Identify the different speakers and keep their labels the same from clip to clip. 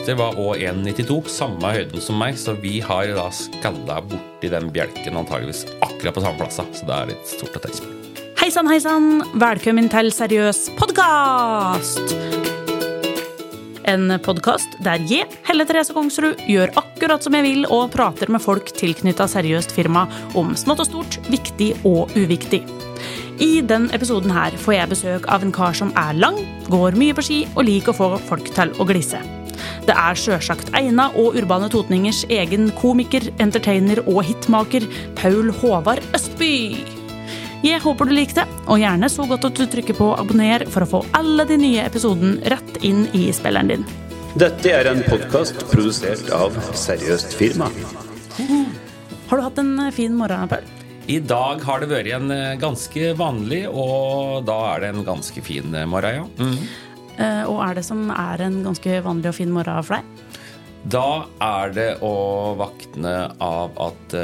Speaker 1: søster var òg 1,92, samme høyden som meg, så vi har da skalla borti den bjelken antageligvis akkurat på samme plass. Så det er litt stort å tenke på.
Speaker 2: Hei sann, hei sann! Velkommen til Seriøs podkast! En podkast der jeg, Helle Therese Kongsrud, gjør akkurat som jeg vil og prater med folk tilknytta seriøst firma om smått og stort, viktig og uviktig. I den episoden her får jeg besøk av en kar som er lang, går mye på ski og liker å få folk til å glisse. Det er sjølsagt Eina og Urbane Totningers egen komiker, entertainer og hitmaker Paul Håvard Østby. Jeg håper du likte, og gjerne så godt at du trykker på abonner for å få alle de nye episodene rett inn i spilleren din.
Speaker 3: Dette er en podkast produsert av Seriøst firma.
Speaker 2: Har du hatt en fin morgen, Paul?
Speaker 1: I dag har det vært en eh, ganske vanlig, og da er det en ganske fin eh, morgen, ja. Mm.
Speaker 2: Eh, Og er det som er en ganske vanlig og fin morgen for deg?
Speaker 1: Da er det å vakne av at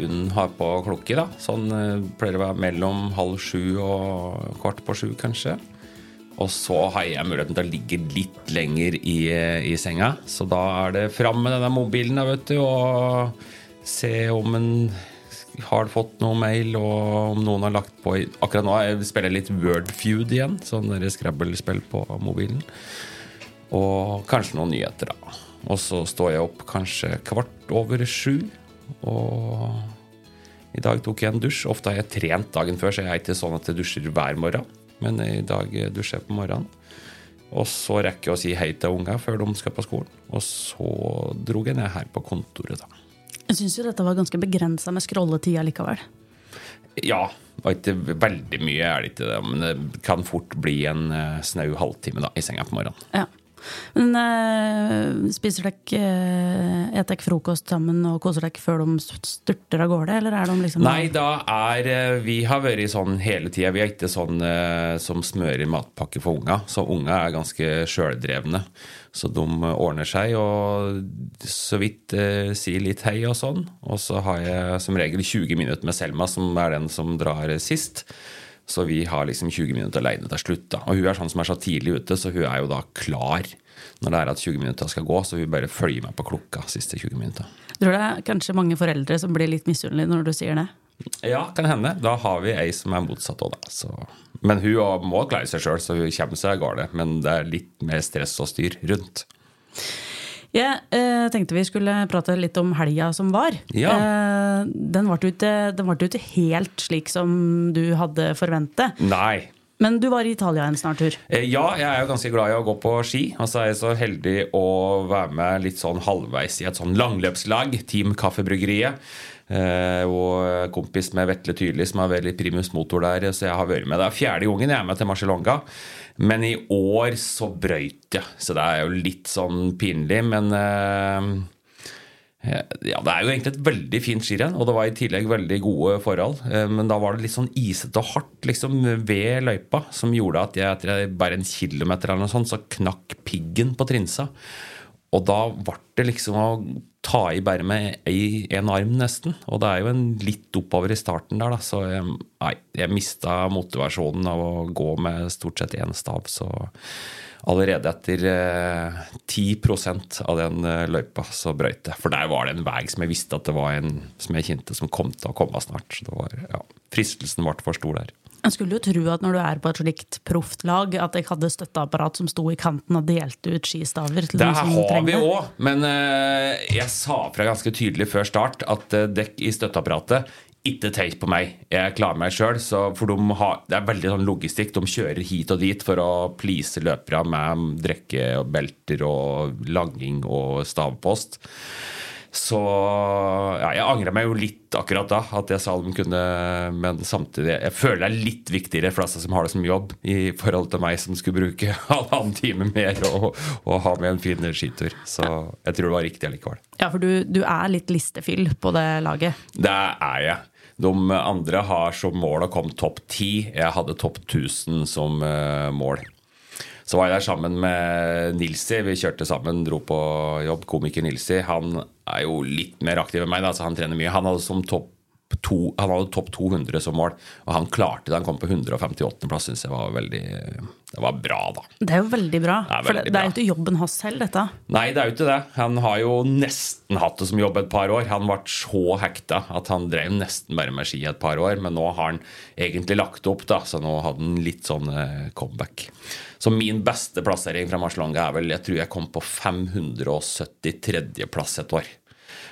Speaker 1: hun har på klokke, da. Sånn uh, pleier det å være mellom halv sju og kvart på sju, kanskje. Og så har jeg muligheten til å ligge litt lenger i, i senga. Så da er det fram med denne mobilen, da, vet du, og se om en har fått noe mail, og om noen har lagt på Akkurat nå jeg spiller jeg litt Wordfeud igjen, sånn Scrabble-spill på mobilen. Og kanskje noen nyheter, da. Og så står jeg opp kanskje kvart over sju. Og i dag tok jeg en dusj. Ofte har jeg trent dagen før, så jeg er ikke sånn at jeg dusjer hver morgen. Men i dag dusjer jeg på morgenen. Og så rekker jeg å si hei til unga før de skal på skolen. Og så dro jeg ned her på kontoret, da.
Speaker 2: Jeg syns jo dette var ganske begrensa med scrolletida likevel.
Speaker 1: Ja, ikke veldig mye, er det ikke det. Men det kan fort bli en uh, snau halvtime da, i senga på morgenen.
Speaker 2: Ja. Men uh, spiser dere uh, Eter dere frokost sammen og koser dere før de styrter av gårde, eller er de liksom
Speaker 1: Nei, da er uh, Vi har vært sånn hele tida. Vi er ikke sånn uh, som smører matpakke for unga. Så unga er ganske sjøldrevne. Så de ordner seg og så vidt uh, sier litt hei og sånn. Og så har jeg som regel 20 minutter med Selma, som er den som drar sist. Så vi har liksom 20 minutter aleine til slutt. da. Og hun er sånn som er så tidlig ute, så hun er jo da klar når det er at 20 minutter skal gå. Så hun bare følger med på klokka siste 20 minutter.
Speaker 2: Tror det er kanskje mange foreldre som blir litt misunnelige når du sier det?
Speaker 1: Ja, kan hende. Da har vi ei som er motsatt òg, da. Så. Men hun må klare seg sjøl, så hun kommer seg av gårde. Men det er litt mer stress og styr rundt.
Speaker 2: Jeg eh, tenkte vi skulle prate litt om helga som var.
Speaker 1: Ja.
Speaker 2: Eh, den ble jo ikke, helt slik som du hadde forventet.
Speaker 1: Nei.
Speaker 2: Men du var i Italia en snart tur.
Speaker 1: Eh, Ja, jeg er jo ganske glad i å gå på ski. Og så er jeg så heldig å være med litt sånn halvveis i et sånn langløpslag. Team Kaffebryggeriet. Eh, og kompis med Vetle Tydelig som har vært litt primus motor der. Så jeg har vært med. Det er fjerde gangen jeg er med til Marcialonga. Men i år så brøyt jeg, så det er jo litt sånn pinlig. Men eh, ja, det er jo egentlig et veldig fint skirenn, og det var i tillegg veldig gode forhold. Eh, Men da var det litt sånn isete og hardt liksom, ved løypa, som gjorde at jeg etter bare en kilometer eller noe sånt, så knakk piggen på Trinsa. Og da ble det liksom å ta i bare med én arm, nesten. Og det er jo en litt oppover i starten der, da, så jeg, nei, jeg mista motivasjonen av å gå med stort sett én stav. Så allerede etter eh, 10 av den eh, løypa så brøyt det. For der var det en vei som jeg visste at det var en som jeg kjente som kom til å komme snart. Så var, ja, fristelsen ble for stor der.
Speaker 2: Jeg skulle jo tro at når du er på et slikt proft lag, at jeg hadde støtteapparat som sto i kanten og delte ut skistaver til
Speaker 1: Det
Speaker 2: de som
Speaker 1: har vi
Speaker 2: det.
Speaker 1: òg, men eh, jeg sa fra ganske tydelig før start at uh, dekk i støtteapparatet ikke tenk på meg, jeg klarer meg sjøl. For de har, det er veldig sånn logistikk. De kjører hit og dit for å please løpere med drikke og belter og langing og stavpost. Så ja, jeg angra meg jo litt akkurat da, at jeg sa de kunne Men samtidig, jeg føler det er litt viktigere for deg som har det som jobb, i forhold til meg som skulle bruke halvannen time mer og, og ha med en fin skitur. Så jeg tror det var riktig allikevel.
Speaker 2: Ja, for du, du er litt listefyll på det laget.
Speaker 1: Det er jeg. De andre har som mål å komme topp 10. Jeg hadde topp 1000 som eh, mål. Så var jeg der sammen med Nilsi. Vi kjørte sammen, dro på jobb. Komiker Nilsi. Han er jo litt mer aktiv enn meg, da, så han trener mye. Han hadde som topp to, han hadde topp 200 som mål, og han klarte det. Han kom på 158.-plass, syns jeg var veldig Det var bra, da.
Speaker 2: Det er jo veldig bra.
Speaker 1: Det er
Speaker 2: for det,
Speaker 1: veldig
Speaker 2: det er jo ikke jobben hans selv, dette.
Speaker 1: Nei, det er jo ikke det. Han har jo nesten hatt det som jobb et par år. Han ble så hekta at han drev nesten bare med ski et par år, men nå har han egentlig lagt opp, da, så nå hadde han litt sånn eh, comeback. Så min beste plassering fra Marcialonga er vel Jeg tror jeg kom på 573. plass et år.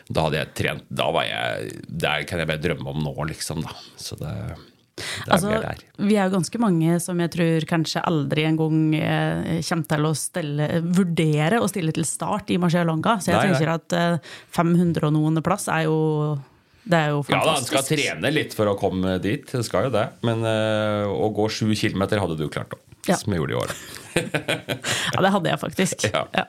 Speaker 1: Da hadde jeg trent Da var jeg Der kan jeg bare drømme om nå, liksom, da. Så det det
Speaker 2: Altså,
Speaker 1: er
Speaker 2: vi er jo ganske mange som jeg tror kanskje aldri en gang eh, kommer til å stelle, vurdere å stille til start i Marcialonga. Så jeg
Speaker 1: Nei, nei.
Speaker 2: tenker at eh, 500 og noen plass er jo Det er jo
Speaker 1: Ja da,
Speaker 2: fantastisk.
Speaker 1: skal trene litt for å komme dit. Det skal jo det. Men øh, å gå sju kilometer hadde du klart, da.
Speaker 2: Ja.
Speaker 1: Som jeg gjorde i år.
Speaker 2: Ja, det hadde jeg faktisk.
Speaker 1: Ja.
Speaker 2: Ja.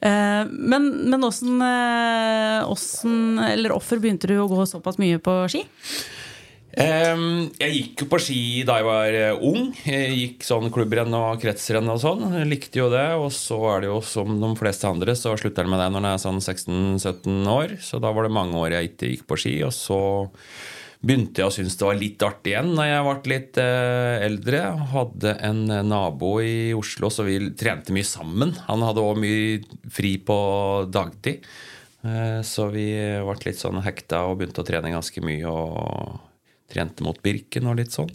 Speaker 2: Eh, men men åssen, eh, åssen Eller hvorfor begynte du å gå såpass mye på ski?
Speaker 1: Jeg gikk jo på ski da jeg var eh, ung. Jeg gikk sånn klubbrenn og kretsrenn og sånn. Jeg likte jo det. Og så er det jo som de fleste andre, så slutter en med det når en er sånn 16-17 år. Så da var det mange år jeg ikke gikk på ski. Og så begynte jeg å synes det var litt artig igjen når jeg ble litt eh, eldre. Hadde en eh, nabo i Oslo, så vi trente mye sammen. Han hadde òg mye fri på dagtid. Eh, Så vi ble litt sånn hekta og begynte å trene ganske mye. og trente mot Birken og litt sånn.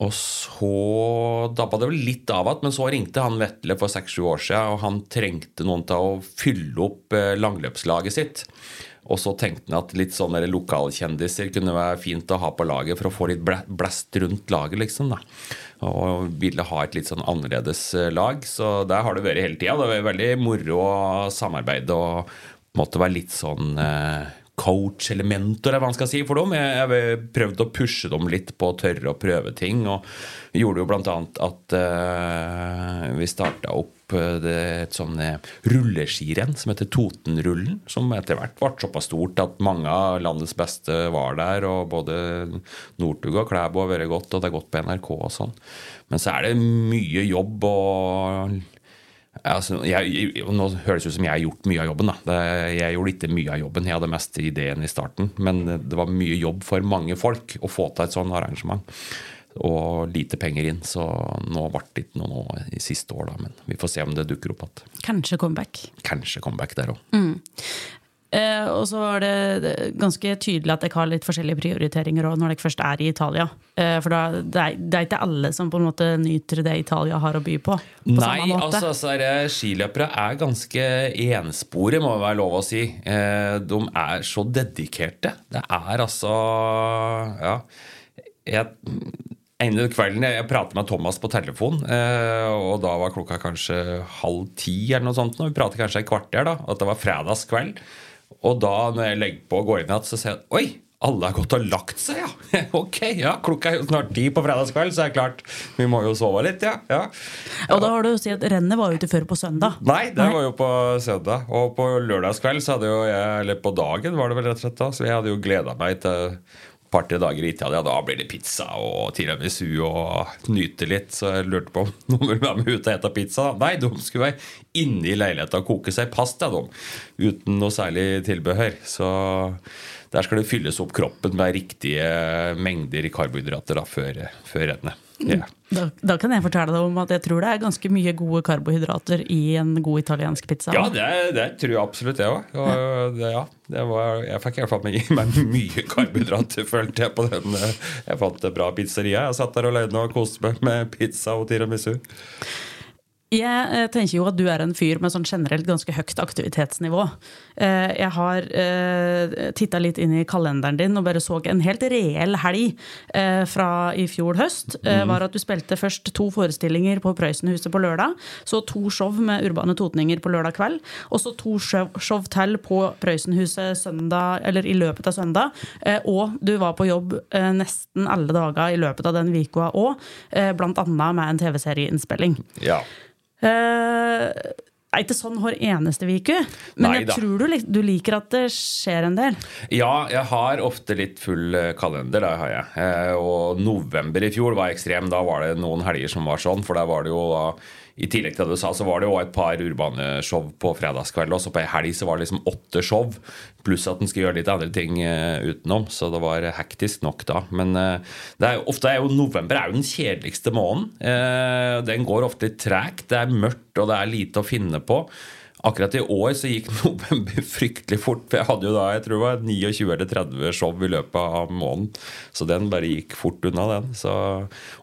Speaker 1: Og så dabba det vel litt av igjen, men så ringte han Vetle for seks-sju år siden, og han trengte noen til å fylle opp langløpslaget sitt. Og så tenkte han at litt sånne lokalkjendiser kunne være fint å ha på laget for å få litt blast rundt laget, liksom. da. Og ville ha et litt sånn annerledes eh, lag. Så der har det vært hele tida. Det har vært veldig moro å samarbeide og måtte være litt sånn eh, coach eller mentor, eller hva man skal si for dem. Jeg jeg prøvde å pushe dem litt på å tørre å prøve ting. Og gjorde jo annet at uh, vi starta opp eh, et sånn eh, rulleskirenn som heter Totenrullen. Som etter hvert ble såpass stort at mange av landets beste var der. Og både Northug og Klæbo har vært godt, og det er godt på NRK og sånn. Men så er det mye jobb og Altså, jeg, nå høres det ut som jeg har gjort mye av jobben. Da. Det, jeg gjorde ikke mye av jobben. Jeg hadde mest ideen i starten. Men det var mye jobb for mange folk å få til et sånt arrangement. Og lite penger inn, så nå ble det ikke noe nå i siste år, da. Men vi får se om det dukker opp igjen.
Speaker 2: Kanskje comeback.
Speaker 1: Kanskje comeback der òg.
Speaker 2: Eh, og så var det ganske tydelig at dere har litt forskjellige prioriteringer også når dere først er i Italia. Eh, for da, det, er, det er ikke alle som på en måte nyter det Italia har å by på. på
Speaker 1: Nei, altså, så er skiløpere er ganske ensporige, må det være lov å si. Eh, de er så dedikerte. Det er altså Ja. Jeg, en kvelden jeg, jeg pratet med Thomas på telefon, eh, og da var klokka kanskje halv ti, eller noe sånt. Og vi pratet kanskje et kvarter, da. At det var fredagskveld. Og da når jeg legger på og går inn igjen, så ser jeg at oi! Alle har gått og lagt seg, ja! ok, ja, klokka er jo snart ti på fredagskveld, så er det klart vi må jo sove litt, ja. ja.
Speaker 2: Og da har du å si at rennet var jo ikke før på søndag.
Speaker 1: Nei, det var jo på søndag. Og på lørdagskveld så hadde jo jeg Eller på dagen var det vel rett og slett da. Så jeg hadde jo gleda meg til par-tre dager i Italia. Da blir det pizza og tiramisu og nyte litt. Så jeg lurte på om noen ville være med ut og ete pizza. Nei, de skulle være inne i leiligheta og koke seg pasta, de. Uten noe særlig tilbehør. Så der skal det fylles opp kroppen med riktige mengder karbohydrater da, før, før rennet. Yeah.
Speaker 2: Da, da kan jeg fortelle deg om at jeg tror det er ganske mye gode karbohydrater i en god italiensk pizza.
Speaker 1: Ja, det, det tror jeg absolutt jeg òg. Ja, ja var- jeg fikk i hvert fall med meg mye karbohydrater, følte jeg på den. eh, Jeg fant et bra pizzeria. Jeg satt der alene og koste meg med pizza og tiramisu.
Speaker 2: Jeg eh, tenker jo at du er en fyr med sånn generelt ganske høyt aktivitetsnivå. Eh, Jeg har uh, titta litt inn i kalenderen din og bare så en helt reell helg eh, fra i fjor høst. eh, var at Du spilte først to forestillinger på Prøysenhuset på lørdag. Så to show med Urbane Totninger på lørdag kveld. Og så to show, show til på Prøysenhuset søndag, eller i løpet av søndag. Eh, Og du var på jobb eh, nesten alle dager i løpet av den uka òg, annet med en TV-serieinnspilling.
Speaker 1: Ja.
Speaker 2: Eh, er ikke sånn hver eneste uke, men
Speaker 1: Neida.
Speaker 2: jeg tror du, du liker at det skjer en del.
Speaker 1: Ja, jeg har ofte litt full eh, kalender. Det har jeg. Eh, Og november i fjor var ekstrem. Da var det noen helger som var sånn. For der var det jo da i tillegg til det du sa, så var det jo et par urbane show på fredagskveld. Og så på ei helg så var det liksom åtte show, pluss at en skulle gjøre litt andre ting eh, utenom. Så det var hektisk nok da. Men eh, det er, jo- ofte er jo november er jo den kjedeligste måneden. Eh, Den går ofte litt tregt. Det er mørkt, og det er lite å finne på. Akkurat i år så gikk november fryktelig fort. For jeg hadde jo da jeg tror det var 29 eller 30 show i løpet av måneden. Så den bare gikk fort unna, den. Så,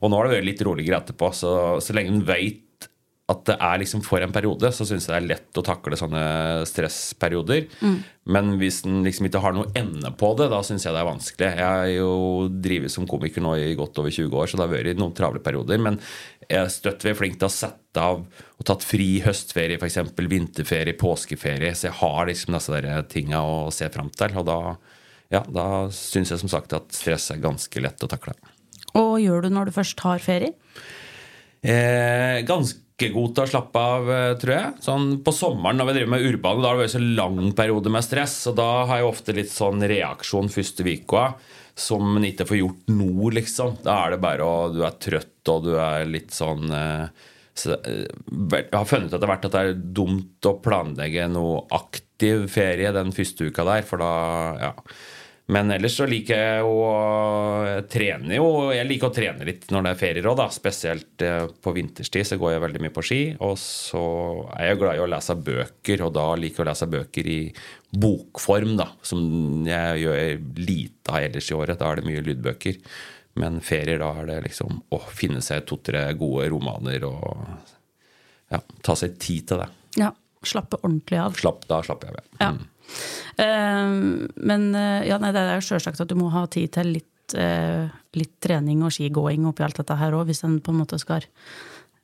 Speaker 1: og nå har det vært litt roligere etterpå. Så, så lenge en veit at det er liksom for en periode, så syns jeg det er lett å takle sånne stressperioder. Men hvis den liksom ikke har noe ende på det, da syns jeg det er vanskelig. Jeg har jo drevet som komiker nå i godt over 20 år, så det har vært noen travle perioder. Men jeg er støtt vært flink til å sette av og tatt fri høstferie, f.eks. vinterferie, påskeferie. Så jeg har liksom disse der tinga å se fram til. Og da, ja, da syns jeg som sagt at stress er ganske lett å takle.
Speaker 2: Og gjør du når du først har ferie?
Speaker 1: Eh, ganske god til å slappe av, eh, tror jeg. Sånn På sommeren når vi driver med urbane, da har det vært så lang periode med stress. Og da har jeg ofte litt sånn reaksjon første uka som en ikke får gjort noe, liksom. Da er det bare å Du er trøtt, og du er litt sånn eh, så, eh, Jeg har funnet ut etter hvert at det er dumt å planlegge noe aktiv ferie den første uka der, for da Ja. Men ellers så liker jeg å trene jo Jeg liker å trene litt når det er ferier òg, da. Spesielt eh, på vinterstid så går jeg veldig mye på ski. Og så er jeg glad i å lese bøker, og da liker jeg å lese bøker i bokform, da. Som jeg gjør lite av ellers i året. Da er det mye lydbøker. Men ferier, da er det liksom å finne seg to-tre gode romaner og ja, ta seg tid til det.
Speaker 2: Ja. Slappe ordentlig av.
Speaker 1: Slapp, da slapper jeg av.
Speaker 2: Ja.
Speaker 1: Mm.
Speaker 2: Eh, men eh, ja, nei, det er jo sjølsagt at du må ha tid til litt, eh, litt trening og skigåing oppi alt dette her òg, hvis en på en måte skal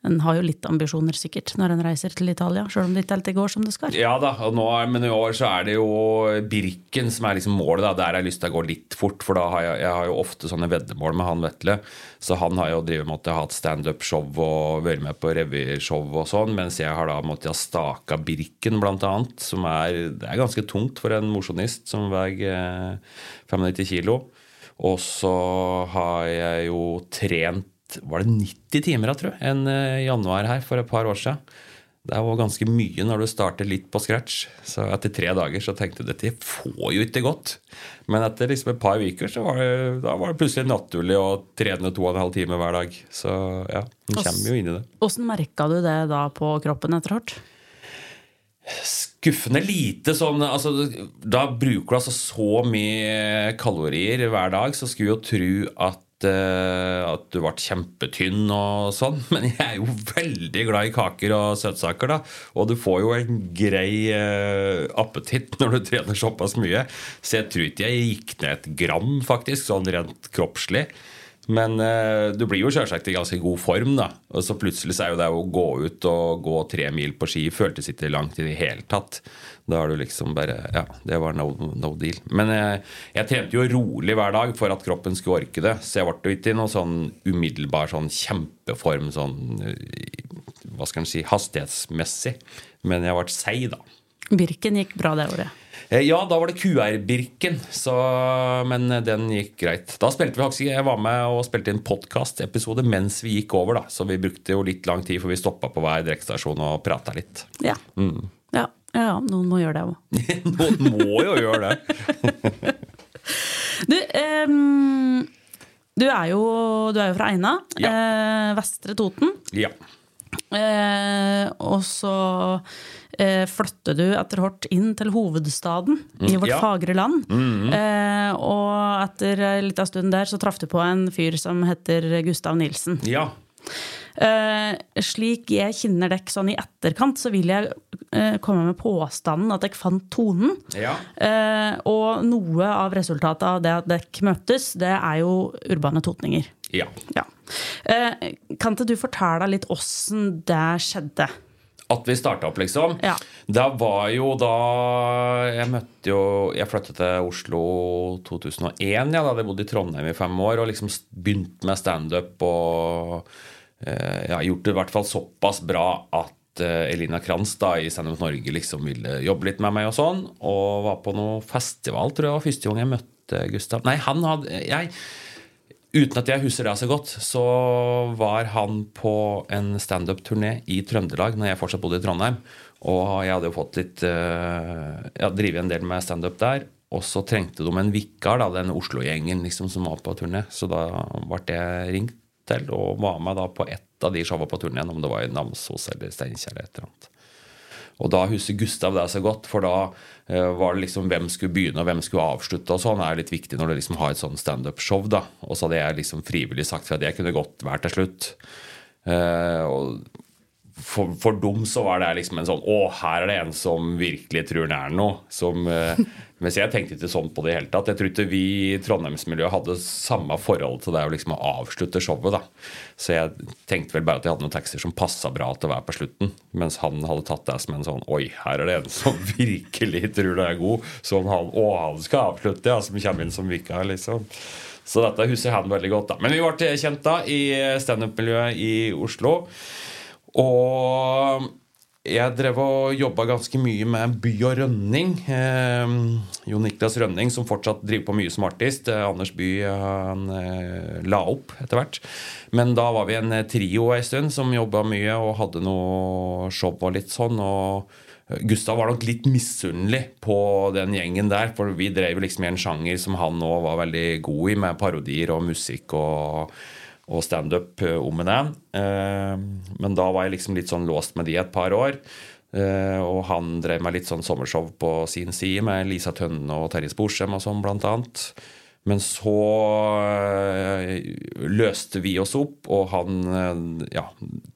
Speaker 2: En har jo litt ambisjoner, sikkert, når en reiser til Italia, sjøl om det ikke alltid går som det skal.
Speaker 1: Ja da, nå, men i år så er det jo Birken som er liksom målet. da, Der har jeg lyst til å gå litt fort, for da har jeg, jeg har jo ofte sånne veddemål med han Vetle. Så han har jo drevet med hatt standup-show og vært med på revyshow og sånn, mens jeg har da måttet ha staka Birken, blant annet. Som er, det er ganske tungt for en mosjonist som veier eh, 95 kilo. Og så har jeg jo trent Var det 90 timer, jeg tror jeg, en eh, januar her for et par år siden. Det er jo ganske mye når du starter litt på scratch. Så etter tre dager så tenkte jeg dette får jo ikke gått. Men etter liksom et par uker så var det, da var det plutselig naturlig å trene to og en halv time hver dag. Så ja, en kommer jo inn i det.
Speaker 2: Åssen merka du det da på kroppen etter hvert?
Speaker 1: Skuffende lite sånn altså, Da bruker du altså så mye kalorier hver dag, så skulle jo tro at at du ble kjempetynn og sånn. Men jeg er jo veldig glad i kaker og søtsaker, da. Og du får jo en grei eh, appetitt når du trener såpass mye. Så jeg tror ikke jeg gikk ned et gram, faktisk, sånn rent kroppslig. Men eh, du blir jo selvsagt i ganske god form, da. Og så plutselig så er jo det å gå ut og gå tre mil på ski føltes ikke langt i det hele tatt. Da er du liksom bare Ja, det var no, no deal. Men eh, jeg trente jo rolig hver dag for at kroppen skulle orke det. Så jeg ble jo ikke i noen sånn umiddelbar sånn kjempeform sånn eh, Hva skal en si hastighetsmessig. Men jeg ble seig, da.
Speaker 2: Birken gikk bra det året.
Speaker 1: Eh, Ja, da var det QR-Birken, men den gikk greit. Da spilte vi faktisk, Jeg var med og spilte inn podkastepisode mens vi gikk over, da. Så vi brukte jo litt lang tid, for vi stoppa på hver direktstasjon og prata litt.
Speaker 2: Ja. ja. Ja, noen må gjøre det òg.
Speaker 1: Noen må jo gjøre det.
Speaker 2: Du, um, du, er jo, du er jo fra Eina.
Speaker 1: Ja.
Speaker 2: Eh, Vestre Toten.
Speaker 1: Ja.
Speaker 2: Eh, og så eh, flytter du etter hvert inn til hovedstaden i vårt
Speaker 1: ja.
Speaker 2: fagre land. eh, og etter en liten stund der så traff du på en fyr som heter Gustav Nilsen.
Speaker 1: ja.
Speaker 2: Eh, slik jeg kjenner dere sånn i etterkant, så vil jeg eh, komme med påstanden at jeg fant tonen.
Speaker 1: Ja.
Speaker 2: Eh, og noe av resultatet av det at dere møttes, det er jo urbane totninger.
Speaker 1: ja.
Speaker 2: Ja. Eh, kan ikke du fortelle litt åssen det skjedde?
Speaker 1: At vi starta opp, liksom.
Speaker 2: Ja.
Speaker 1: Det var jo da Jeg møtte jo Jeg flyttet til Oslo 2001. Ja, da hadde jeg bodd i Trondheim i fem år og liksom begynt med standup og eh, ja, gjort det i hvert fall såpass bra at eh, Elina Kranz da i Stand Up Norge liksom ville jobbe litt med meg og sånn. Og var på noe festival, tror jeg første gang jeg møtte Gustav. Nei, han hadde jeg, Uten at jeg husker det så godt, så var han på en standup-turné i Trøndelag når jeg fortsatt bodde i Trondheim. Og jeg hadde jo fått litt uh, Jeg hadde drevet en del med standup der. Og så trengte de en vikar, da, den Oslo-gjengen liksom, som var på turné. Så da ble jeg ringt til og var med da på ett av de showa på turneen, om det var i Namsos eller Steinkjer eller et eller annet. Og da husker Gustav det så godt, for da uh, var det liksom hvem skulle begynne og hvem skulle avslutte. og sånn er litt viktig når du liksom har et sånn standup-show. da. Og så hadde jeg liksom frivillig sagt for at jeg kunne godt vært til slutt. Uh, og for, for dem så var det liksom en sånn Å, her er det en som virkelig tror han er noe. Som, uh, mens jeg tenkte ikke sånn på det i hele tatt. Jeg tror ikke vi i Trondheimsmiljøet hadde samme forhold til det å liksom avslutte showet. da. Så jeg tenkte vel bare at jeg hadde noen tekster som passa bra til å være på slutten. Mens han hadde tatt det som en sånn Oi, her er det en som virkelig tror det er god. Som han Å, han skal avslutte, ja. Som kommer inn som vikar, liksom. Så dette husker han veldig godt. da. Men vi ble kjent da i standup-miljøet i Oslo. Og jeg drev og jobba ganske mye med By og Rønning. Eh, Jon Niklas Rønning, som fortsatt driver på mye som artist. Eh, Anders By han eh, la opp etter hvert. Men da var vi en trio ei stund som jobba mye og hadde noe show og litt sånn. og Gustav var nok litt misunnelig på den gjengen der, for vi drev liksom i en sjanger som han nå var veldig god i, med parodier og musikk og og standup eh, om henne. Eh, men da var jeg liksom litt sånn låst med de et par år. Eh, og han drev med litt sånn sommershow på sin side med Lisa Tønne og Terje Sporsem og sånn, blant annet. Men så løste vi oss opp, og han Ja,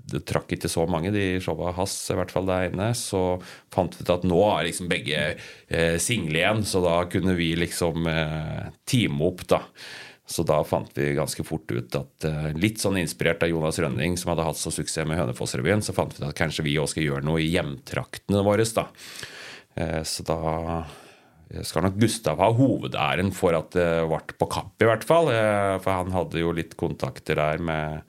Speaker 1: det trakk ikke så mange, de showa hans, i hvert fall det ene. Så fant vi ut at nå er liksom begge single igjen, så da kunne vi liksom time opp, da. Så da fant vi ganske fort ut at eh, litt sånn inspirert av Jonas Rønning, som hadde hatt så suksess med Hønefoss-revyen, så fant vi ut at kanskje vi òg skal gjøre noe i hjemtraktene våre. da. Eh, så da skal nok Gustav ha hovedæren for at det ble på Kapp, i hvert fall. Eh, for han hadde jo litt kontakter der med,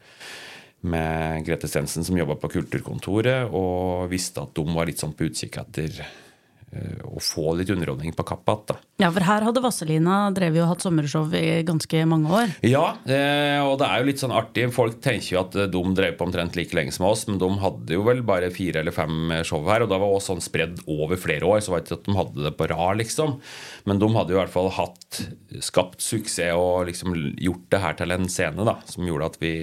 Speaker 1: med Grete Stensen, som jobba på Kulturkontoret, og visste at de var litt sånn på utkikk etter å få litt underholdning på Kapp igjen.
Speaker 2: Ja, for her hadde Vasselina drevet og hatt sommershow i ganske mange år.
Speaker 1: Ja, og det er jo litt sånn artig. Folk tenker jo at de drev på omtrent like lenge som oss, men de hadde jo vel bare fire eller fem show her, og da var også sånn spredd over flere år, så var det ikke at de hadde det på rad, liksom. Men de hadde jo i hvert fall hatt skapt suksess og liksom gjort det her til en scene da, som gjorde at vi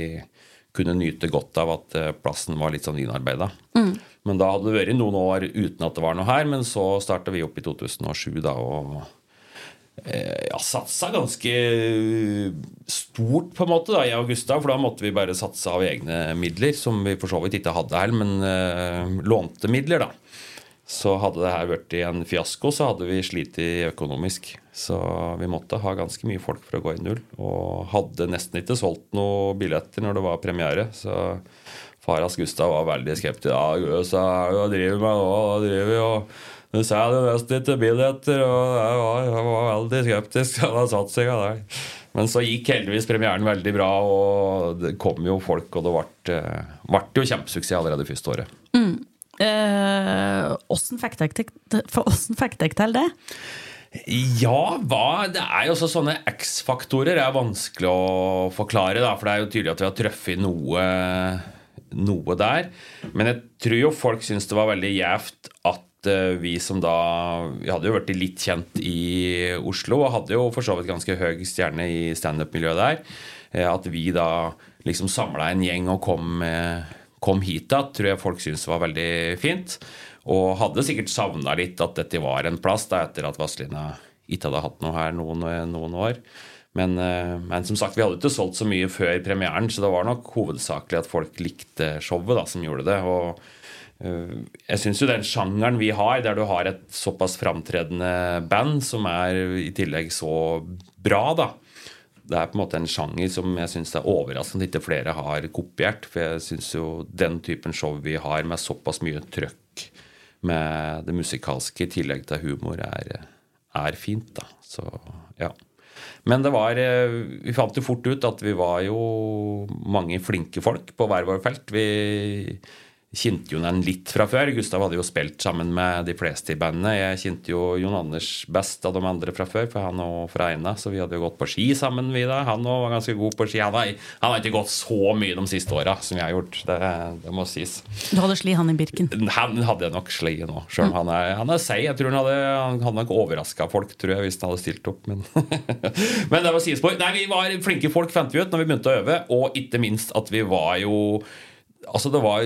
Speaker 1: kunne nyte godt av at eh, plassen var litt sånn innarbeida. Mm. Men da hadde det vært noen år uten at det var noe her. Men så starta vi opp i 2007 da, og eh, ja, satsa ganske stort, på en måte, da, jeg og Gustav. For da måtte vi bare satse av egne midler, som vi for så vidt ikke hadde her, men uh, lånte midler, da. Så hadde det her i en fiasko, så hadde vi slitt økonomisk. Så vi måtte ha ganske mye folk for å gå i null. Og hadde nesten ikke solgt noen billetter når det var premiere. Så far hans Gustav var veldig skeptisk. Ja, så er det driver med nå, og driver jo du selger nesten ikke billetter. Og jeg var, jeg var veldig skeptisk til den satsinga der. Men så gikk heldigvis premieren veldig bra, og det kom jo folk, og det ble, ble jo kjempesuksess allerede første året.
Speaker 2: Mm. Åssen eh, fikk dere til det?
Speaker 1: Ja, hva? Det er jo også sånne X-faktorer er vanskelig å forklare. Da, for det er jo tydelig at vi har truffet noe, noe der. Men jeg tror jo folk syns det var veldig gjevt at uh, vi som da Vi hadde jo blitt litt kjent i Oslo og hadde jo for så vidt ganske høy stjerne i standup-miljøet der. Uh, at vi da liksom samla en gjeng og kom, uh, kom hit da, tror jeg folk syntes var veldig fint. Og hadde sikkert savna litt at dette var en plass da, etter at Vazelina ikke hadde hatt noe her noen, noen år. Men, eh, men, som sagt, vi hadde ikke solgt så mye før premieren, så det var nok hovedsakelig at folk likte showet da, som gjorde det. Og uh, jeg syns jo den sjangeren vi har, der du har et såpass framtredende band som er i tillegg så bra, da. Det er på en måte en sjanger som jeg syns er overraskende at ikke flere har kopiert. For jeg syns jo den typen show vi har med såpass mye trøkk med det musikalske i tillegg til humor er, er fint, da. Så ja. Men det var eh, Vi fant jo fort ut at vi var jo mange flinke folk på hver vår felt. Vi kjente jo den litt fra før. Gustav hadde jo spilt sammen med de fleste i bandet. Jeg kjente jo Jon Anders best av de andre fra før, for han og fra Eina. Så vi hadde jo gått på ski sammen, vi da. Han òg var ganske god på ski. Han har, han har ikke gått så mye de siste åra som jeg har gjort. Det, det, må sies.
Speaker 2: Du hadde sli han i Birken?
Speaker 1: Han hadde nok sli nå, sjøl om han er, han er seig. Jeg tror han hadde, han hadde nok overraska folk, tror jeg, hvis han hadde stilt opp. Men, men det var på. Nei, vi var flinke folk, fant vi ut når vi begynte å øve. Og ikke minst at vi var jo Altså, det var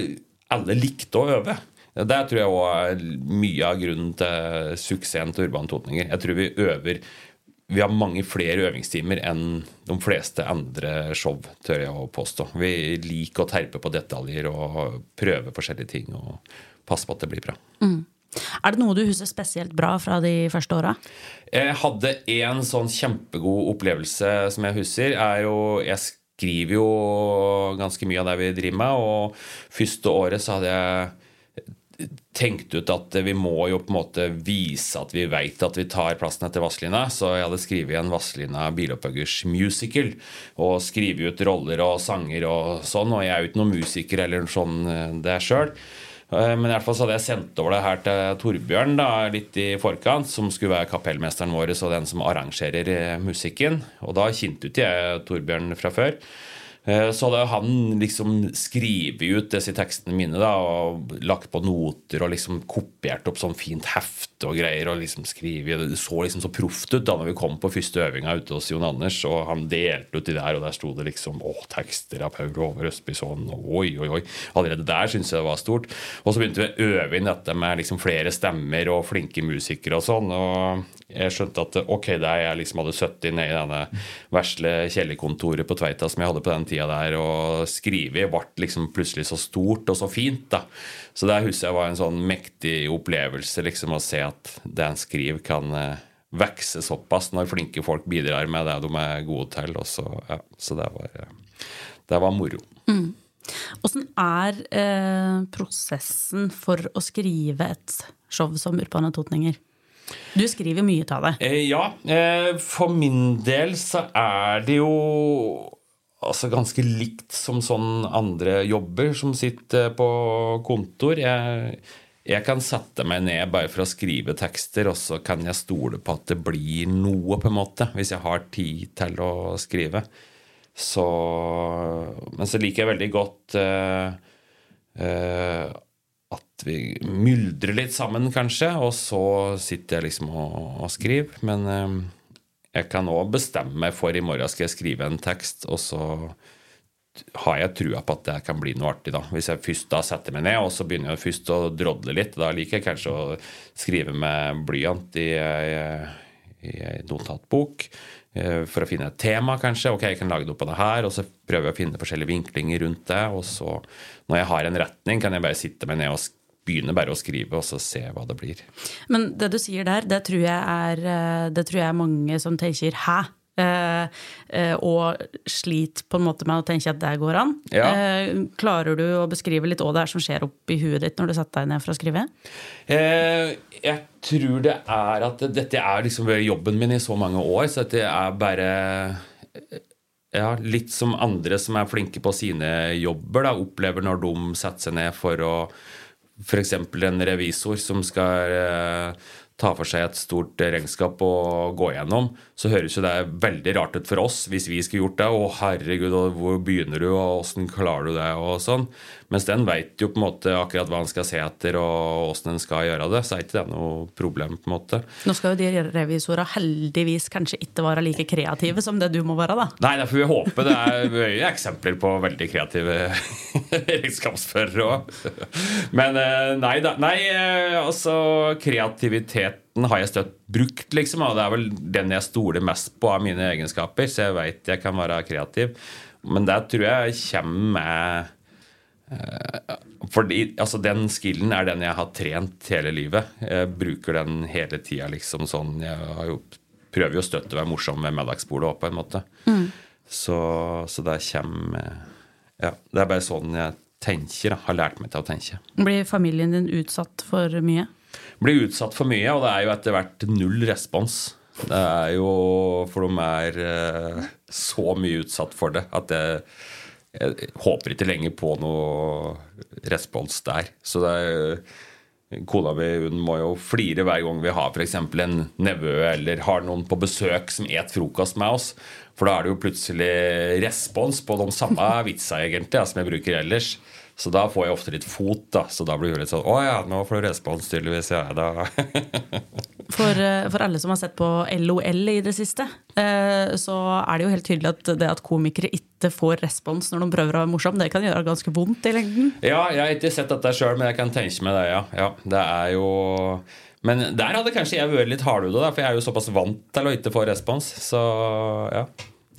Speaker 1: alle likte å øve. Det tror jeg også er mye av grunnen til suksessen til Urban Totninger. Jeg tror vi øver Vi har mange flere øvingstimer enn de fleste andre show, tør jeg å påstå. Vi liker å terpe på detaljer og prøve forskjellige ting og passe på at det blir bra.
Speaker 2: Mm. Er det noe du husker spesielt bra fra de første åra?
Speaker 1: Jeg hadde en sånn kjempegod opplevelse som jeg husker. er jo jeg skriver jo ganske mye av det vi driver med. Og første året så hadde jeg tenkt ut at vi må jo på en måte vise at vi veit at vi tar plassen etter Vazelina. Så jeg hadde skrevet en Vazelina Bilopphøggers musical. Og skrevet ut roller og sanger og sånn. Og jeg er jo ikke noen musiker eller sånn eh, det sjøl. Eh, men i hvert fall så hadde jeg sendt over det her til Torbjørn da, litt i forkant, som skulle være kapellmesteren vår og den som arrangerer eh, musikken. Og da kjente ikke jeg Torbjørn fra før. Eh, så hadde han liksom skrevet ut disse tekstene mine da, og lagt på noter og liksom kopiert opp sånn fint hefte og greier. og liksom skrivet. Det så liksom så proft ut da når vi kom på første øvinga ute hos Jon Anders, og han delte ut de der, og der sto det liksom å, tekster av Paul Over sånn, Oi, oi, oi. Allerede der syntes jeg det var stort. Og så begynte vi å øve inn dette med liksom flere stemmer og flinke musikere og sånn. og jeg skjønte at ok, da jeg liksom hadde sittet nede i denne vesle kjellerkontoret på Tveita som jeg hadde på den tida der, og skrevet, ble liksom plutselig så stort og så fint. da. Så det husker jeg var en sånn mektig opplevelse, liksom å se at det en skriver, kan eh, vokse såpass når flinke folk bidrar med det de er gode til. Og så, ja, så det var, eh, det var moro.
Speaker 2: Mm. Er eh, prosessen for å skrive et show som Urbane Totninger? Du skriver mye av det.
Speaker 1: Eh, ja. Eh, for min del så er det jo altså ganske likt som sånn andre jobber som sitter på kontor. Jeg, jeg kan sette meg ned bare for å skrive tekster, og så kan jeg stole på at det blir noe, på en måte, hvis jeg har tid til å skrive. Så Men så liker jeg veldig godt eh, at vi myldrer litt sammen, kanskje, og så sitter jeg liksom og, og skriver. Men eh, jeg kan òg bestemme meg for i morgen skal jeg skrive en tekst, og så har jeg trua på at det kan bli noe artig, da. Hvis jeg først da setter meg ned, og så begynner jeg først å drodle litt. Da liker jeg kanskje å skrive med blyant i ei notatbok eh, for å finne et tema, kanskje. Ok, jeg kan lage det opp av det her, og så prøver jeg å finne forskjellige vinklinger rundt det. Og så, når jeg har en retning, kan jeg bare sitte meg ned og begynne bare å skrive, og så se hva det blir.
Speaker 2: Men det du sier der, det tror jeg er, eh, det tror jeg er mange som tenker 'hæ'? Eh, eh, og sliter på en måte med å tenke at det går an.
Speaker 1: Ja.
Speaker 2: Eh, klarer du å beskrive litt hva det er som skjer oppi huet ditt når du setter deg ned for å skrive?
Speaker 1: Eh, jeg tror det er at dette er liksom jobben min i så mange år, så det er bare ja, litt som andre som er flinke på sine jobber, da, opplever når de setter seg ned for å f.eks. en revisor som skal eh, ta for seg et stort regnskap og gå gjennom, så høres jo det veldig rart ut for oss hvis vi skulle gjort det. Å, herregud, hvor begynner du, og åssen klarer du det, og sånn. Mens den veit jo på en måte akkurat hva han skal se etter, og åssen en skal gjøre det. Så er ikke det noe problem, på en måte.
Speaker 2: Nå skal jo de revisorene heldigvis kanskje ikke være like kreative som det du må være, da.
Speaker 1: Nei, derfor vi håpe. Det er mye eksempler på veldig kreative regnskapsførere òg. Men eh, nei da. Nei, eh, altså kreativitet har jeg støtt brukt, liksom. Og det er vel den jeg stoler mest på av mine egenskaper, så jeg veit jeg kan være kreativ. Men det tror jeg kommer med fordi altså, den skillen er den jeg har trent hele livet. Jeg bruker den hele tida, liksom sånn Jeg jo, prøver jo å støtte å være morsom med middagsbordet òg, på en måte. Mm. Så, så det kommer Ja, det er bare sånn jeg tenker. Da. Har lært meg til å tenke.
Speaker 2: Blir familien din utsatt for mye?
Speaker 1: blir utsatt for mye, og det er jo etter hvert null respons. Det er jo For de er eh, så mye utsatt for det at det jeg håper ikke lenger på noe respons der. Så det er Kona mi hun må jo flire hver gang vi har f.eks. en nevø eller har noen på besøk som et frokost med oss. For da er det jo plutselig respons på de samme vitsa egentlig som jeg bruker ellers. Så da får jeg ofte litt fot, da. Så da blir det litt sånn Å ja, nå får du respons, tydeligvis. Ja, da.
Speaker 2: For, eh, for, alle som har sett på LOL i det siste, eh, så er det jo helt tydelig at det at komikere ikke får respons når de prøver å være morsom, det kan gjøre ganske vondt i lengden.
Speaker 1: Ja, jeg har ikke sett dette sjøl, men jeg kan tenke meg det, ja. ja. Det er jo Men der hadde kanskje jeg vært litt hardhuda, for jeg er jo såpass vant til å ikke få respons. Så ja.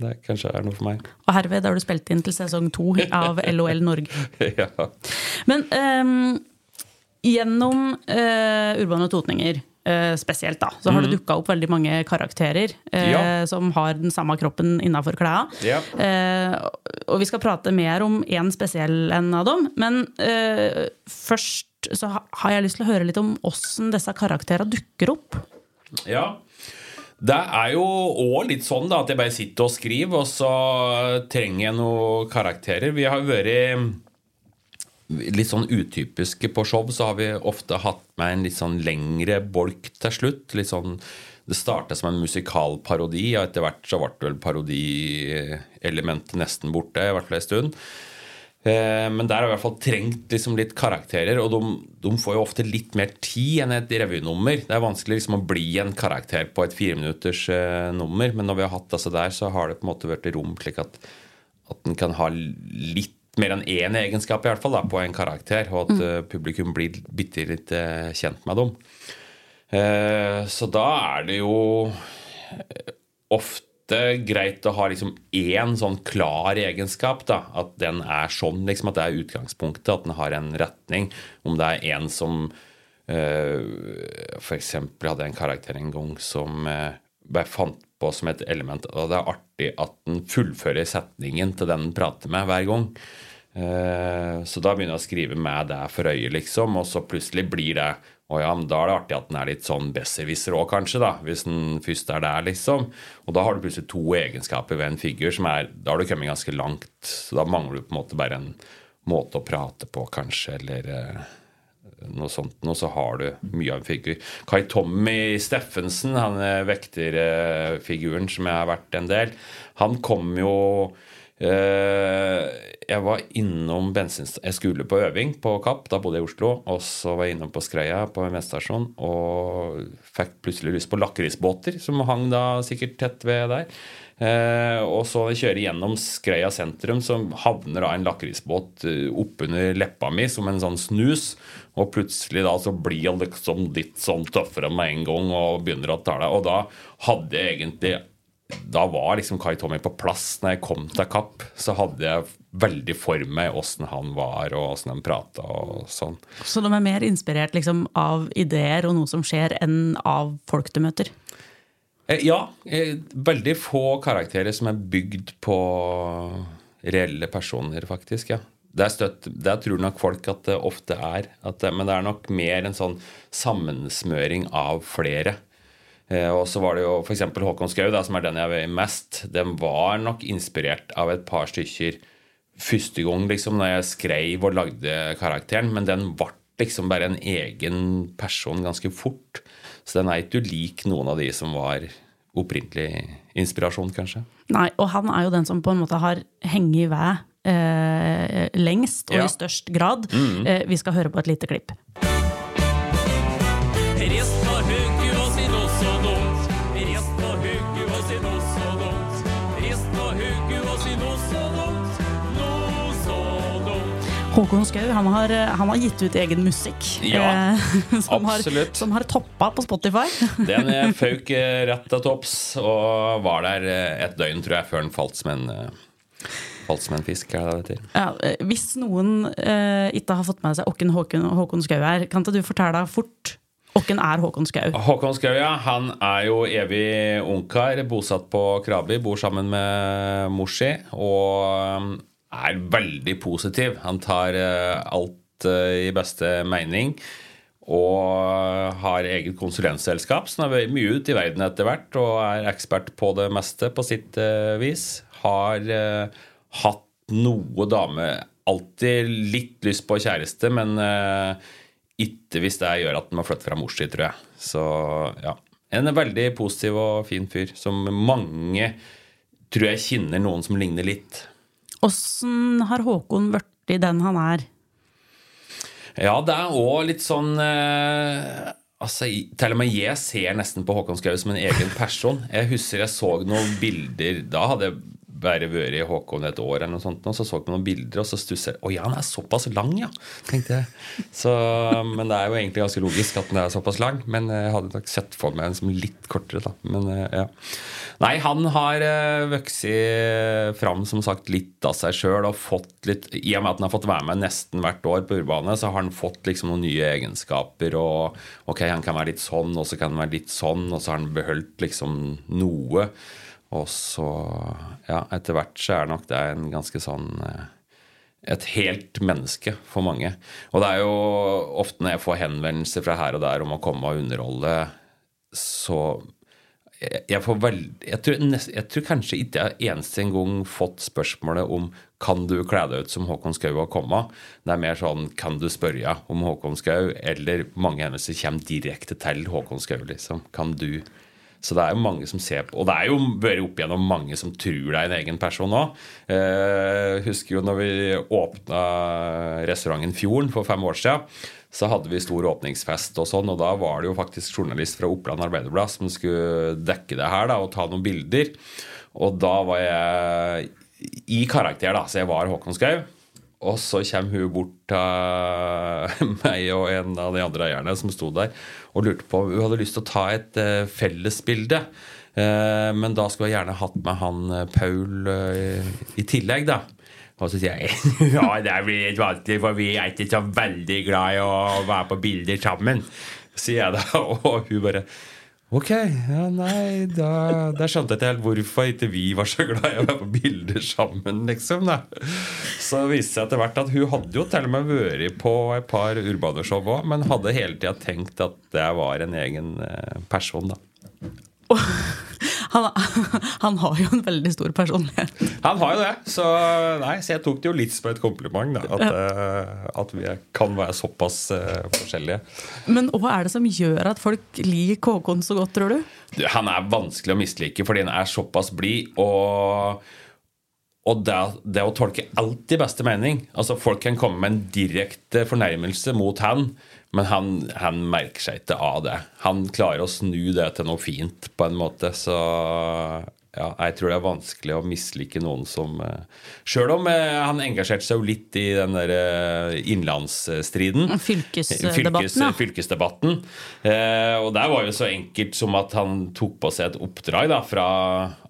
Speaker 1: Det kanskje er noe for meg.
Speaker 2: Og herved har du spilt inn til sesong to av LOL Norge.
Speaker 1: ja.
Speaker 2: Men um, gjennom uh, Urbane Totninger uh, spesielt, da, så har mm. det dukka opp veldig mange karakterer uh, ja. som har den samme kroppen innafor klærne. Ja. og vi skal prate mer om én spesiell en av dem. Men først så har jeg lyst til å høre litt om åssen disse karakterene dukker opp.
Speaker 1: Ja, det er jo òg litt sånn da at jeg bare sitter og skriver, og så trenger jeg noen karakterer. Vi har vært litt sånn utypiske på show, så har vi ofte hatt med en litt sånn lengre bolk til slutt. Litt sånn det starta som en musikalparodi, og etter hvert så ble vel parodielementet nesten borte. i hvert fall en stund. Eh, men der har vi i hvert fall trengt liksom litt karakterer, og de, de, får jo ofte litt mer tid enn et revynummer. Det er vanskelig liksom å bli en karakter på et fireminutters uh, nummer, men når vi har hatt disse der, så har det på en måte vært rom slik at, at den kan ha litt mer enn én egenskap i hvert fall da, på en karakter, og at uh, publikum blir bitte litt uh, kjent med dem. så da er det jo ofte greit å ha liksom én sånn klar egenskap. da, At den er sånn, liksom, at det er utgangspunktet, at den har en retning. Om det er en som uh, F.eks. hadde jeg en karakter en gang som uh, bare fant på som et element Og det er artig at den fullfører setningen til den den prater med, hver gang. Uh, så da begynner jeg å skrive med det for øye, liksom, og så plutselig blir det og ja, men Da er det artig at den er litt sånn besserwisser òg, kanskje, da, hvis den først er der, liksom. Og da har du plutselig to egenskaper ved en figur som er Da har du kommet ganske langt. Så da mangler du på en måte bare en måte å prate på, kanskje, eller eh, noe sånt. noe, så har du mye av en figur. Kai Tommy Steffensen, han vekterfiguren som jeg har vært en del, han kom jo Eh, jeg var innom bensinstasjonen Jeg skulle på øving på Kapp, da bodde jeg i Oslo. Og så var jeg innom på Skreia på en bensinstasjon og fikk plutselig lyst på lakrisbåter, som hang da sikkert tett ved der. Eh, og så kjører jeg gjennom Skreia sentrum, så havner da en lakrisbåt eh, oppunder leppa mi som en sånn snus. Og plutselig da så blir jeg liksom litt sånn tøffere med en gang og begynner å ta det. Og da hadde jeg egentlig da var liksom Kai Tommy på plass når jeg kom til Kapp. Så hadde jeg veldig for meg åssen han var, og åssen han prata og sånn.
Speaker 2: Så de er mer inspirert liksom, av ideer og noe som skjer, enn av folk du møter?
Speaker 1: Eh, ja. Eh, veldig få karakterer som er bygd på reelle personer, faktisk. ja. Det, støtt, det tror nok folk at det ofte er. Det, men det er nok mer en sånn sammensmøring av flere. Eh, og så var det jo f.eks. Håkon Skau, som er den jeg veier mest. Den var nok inspirert av et par stykker første gang liksom, når jeg skrev og lagde karakteren. Men den ble liksom bare en egen person ganske fort. Så den er ikke ulik noen av de som var opprinnelig inspirasjon, kanskje.
Speaker 2: Nei, og han er jo den som på en måte har hengt i ved eh, lengst og ja. i størst grad. Mm. Eh, vi skal høre på et lite klipp. Håkon Skau han har, han har, gitt ut egen musikk.
Speaker 1: Ja,
Speaker 2: eh, som
Speaker 1: absolutt.
Speaker 2: Har, som har toppa på Spotify.
Speaker 1: Den eh, føk eh, rett til topps og var der eh, et døgn, tror jeg, før den falt som en Falt som en fisk,
Speaker 2: ja, Hvis noen eh, ikke har fått med seg hvem Håkon, Håkon Skau er, kan ikke du fortelle fort hvem er Håkon Skau?
Speaker 1: Håkon Skau, ja. Han er jo evig ungkar, bosatt på Krabi. Bor sammen med mor si. Og er veldig positiv. Han tar eh, alt eh, i beste mening. Og har eget konsulentselskap som er mye ute i verden etter hvert. Og er ekspert på det meste på sitt eh, vis. Har hatt noe dame Alltid litt lyst på kjæreste, men ikke hvis det gjør at den må flytte fra mors si, tror jeg. Så ja. En veldig positiv og fin fyr som mange tror jeg kjenner noen som ligner litt.
Speaker 2: Åssen har Håkon blitt den han er?
Speaker 1: Ja, det er òg litt sånn eh, Altså, Til og med jeg ser nesten på Håkon Skau som en egen person. Jeg husker jeg så noen bilder Da hadde jeg bare vært i Håkon et år, eller noe sånt, og så så vi noen bilder, og så stusser jeg Å ja, han er såpass lang, ja! tenkte jeg. Så, men det er jo egentlig ganske logisk at den er såpass lang. Men jeg hadde nok sett for meg en som litt kortere, da. Men eh, ja. Nei, han har uh, vokst fram som sagt litt av seg sjøl og fått litt I og med at han har fått være med nesten hvert år på Urbane, så har han fått liksom noen nye egenskaper. Og ok, han kan være litt sånn, og så kan han være litt sånn, og så har han beholdt liksom noe. Og så, ja, etter hvert så er nok det en ganske sånn eh, et helt menneske for mange. Og det er jo ofte når jeg får henvendelser fra her og der om å komme og underholde, så jeg, får vel, jeg, tror, jeg tror kanskje ikke jeg eneste en gang fått spørsmålet om kan du kle deg ut som Håkon Skau og komme. Det er mer sånn kan du spørre om Håkon Skau, eller mange hendelser kommer direkte til Håkon Skau. Liksom. Kan du så det er jo mange som ser på Og det er jo vært opp igjennom mange som tror det er en egen person òg. Eh, husker jo når vi åpna restauranten Fjorden for fem år siden. Så hadde vi stor åpningsfest, og sånn, og da var det jo faktisk journalist fra Oppland Arbeiderblad som skulle dekke det her da, og ta noen bilder. Og da var jeg i karakter, da, så jeg var Håkon Skau. Og så kommer hun bort til meg og en av de andre eierne som sto der, og lurte på Hun hadde lyst til å ta et uh, fellesbilde. Uh, men da skulle jeg gjerne hatt med han uh, Paul i tillegg, da. Og så sier jeg ja, det blir litt vanskelig, for vi er ikke så veldig glad i å være på bilder sammen. Sier jeg da, og hun bare Ok, ja, nei, da, da skjønte jeg ikke helt hvorfor ikke vi var så glad i å være på bilder sammen, liksom. Da. Så viste det seg etter hvert at hun hadde jo til og med vært på et par Urbane-show òg, men hadde hele tida tenkt at jeg var en egen eh, person, da.
Speaker 2: Han, han, har jo en veldig stor personlighet.
Speaker 1: Han har jo det. Så, nei, så jeg tok det jo litt som et kompliment. Da, at, ja. uh, at, vi kan være såpass uh, forskjellige.
Speaker 2: Men hva er det som gjør at folk liker Kåkon så godt, tror du?
Speaker 1: du? Han er vanskelig å mislike fordi han er såpass blid. Og, og det, det, å tolke alt i beste mening. Altså Folk kan komme med en direkte fornærmelse mot han men han, han, merker seg ikke av det. Han klarer å snu det til noe fint, på en måte. Så ja, jeg tror det er vanskelig å mislike noen som uh, Sjøl om uh, han engasjerte seg jo litt i den der uh, innlandsstriden.
Speaker 2: Fylkesdebatten.
Speaker 1: Fylkes, ja. Fylkesdebatten. og der var jo så enkelt som at han tok på seg et oppdrag da, fra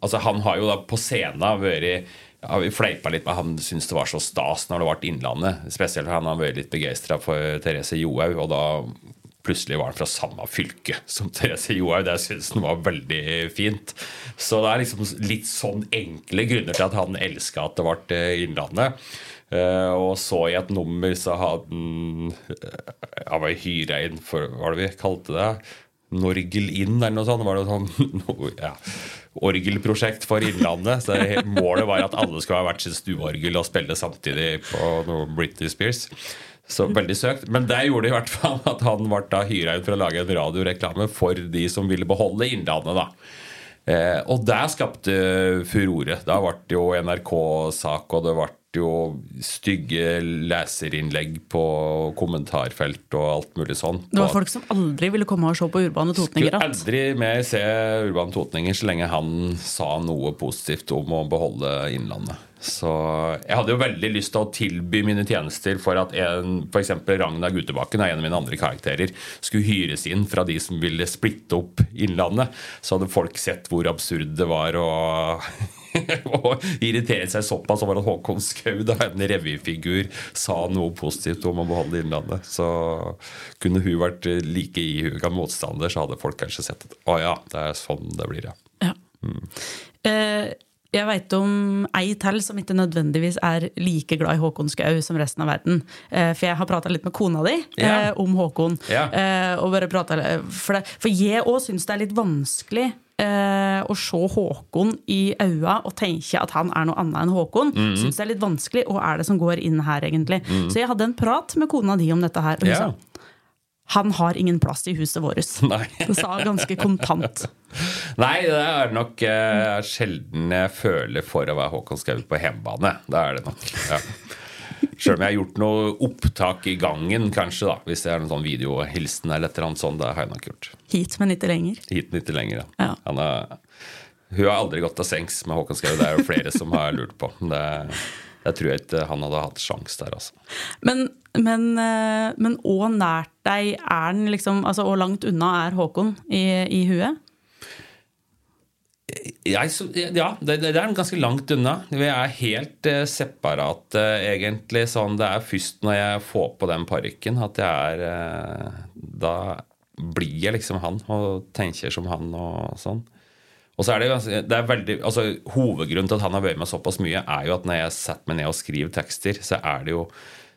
Speaker 1: Altså, han har jo da på scenen vært ja, vi fleipa litt med han syntes det var så stas når det ble Innlandet. Spesielt han vært litt begeistra for Therese Johaug, og da plutselig var han fra samme fylke som Therese Johaug. Det syns han var veldig fint. Så det er liksom litt sånn enkle grunner til at han elska at det ble Innlandet. Uh, og så i et nummer så hadde han uh, Han var hyra inn for Hva var det vi kalte det? Norgel inn, eller noe sånt. Var det sånn, no, ja, orgelprosjekt for Innlandet. Så målet var at alle skulle ha hvert sitt stueorgel og spille samtidig på noe Britney Spears. Så veldig søkt. Men det gjorde i hvert fall at han ble da hyra ut for å lage en radioreklame for de som ville beholde Innlandet. da. Eh, og det skapte furore. Da ble det jo NRK-sak, og det ble jo stygge leserinnlegg på kommentarfelt og alt mulig sånn.
Speaker 2: Det var folk som aldri ville komme og se på Urbane Totninger?
Speaker 1: Skulle aldri mer se Urbane Totninger så lenge han sa noe positivt om å beholde Innlandet. Så jeg hadde jo veldig lyst til å tilby mine tjenester for at en, f.eks. Ragna Gutebakken, en av mine andre karakterer, skulle hyres inn fra de som ville splitte opp Innlandet. Så hadde folk sett hvor absurd det var. og og irritere seg såpass over at Håkon Skau, da en revyfigur, sa noe positivt om å beholde Innlandet. Så kunne hun vært like ihuga motstander, så hadde folk kanskje sett at å ja, det er sånn det blir, ja.
Speaker 2: ja. Mm. Eh, jeg veit om ei til som ikke nødvendigvis er like glad i Håkon Skau som resten av verden. Eh, for jeg har prata litt med kona di
Speaker 1: ja.
Speaker 2: om Håkon.
Speaker 1: Ja.
Speaker 2: Og bare for, det, for jeg òg syns det er litt vanskelig eh, å se Håkon i øya og tenke at han er noe annet enn Håkon,
Speaker 1: Mhm.
Speaker 2: syns det er litt vanskelig. Og er det som går inn her, egentlig? Så jeg hadde en prat med kona di om dette her, og hun
Speaker 1: Ja.
Speaker 2: sa han har ingen plass i huset vårt. Det sa ganske kontant.
Speaker 1: Nei, det er nok eh, sjelden jeg føler for å være Håkon Skau på hjemmebane. Det er det nok. Ja. Sjøl om jeg har gjort noe opptak i gangen, kanskje, da. Hvis det er noen sånn videohilsen eller et eller annet sånt. Det har jeg nok gjort.
Speaker 2: Hit, men ikke lenger.
Speaker 1: Hit men ikke lenger.
Speaker 2: Ja.
Speaker 1: Han er, hun har aldri gått til sengs med Håkon Skau. Det er jo flere som har lurt på. Det, jeg tror ikke han hadde hatt sjans der, altså.
Speaker 2: Men, men, eh, men og nært deg er han liksom Altså, å langt unna er Håkon i, i huet?
Speaker 1: Jeg, ja, det, det er ganske langt unna. Vi er helt eh, separate, egentlig. Sånn, det er først når jeg får på den parykken at jeg er eh, Da blir jeg liksom han og tenker som han og sånn. Og så er det, ganske, det er veldig, altså Hovedgrunnen til at han har vært med såpass mye, er jo at når jeg setter meg ned og skriver tekster, så er det jo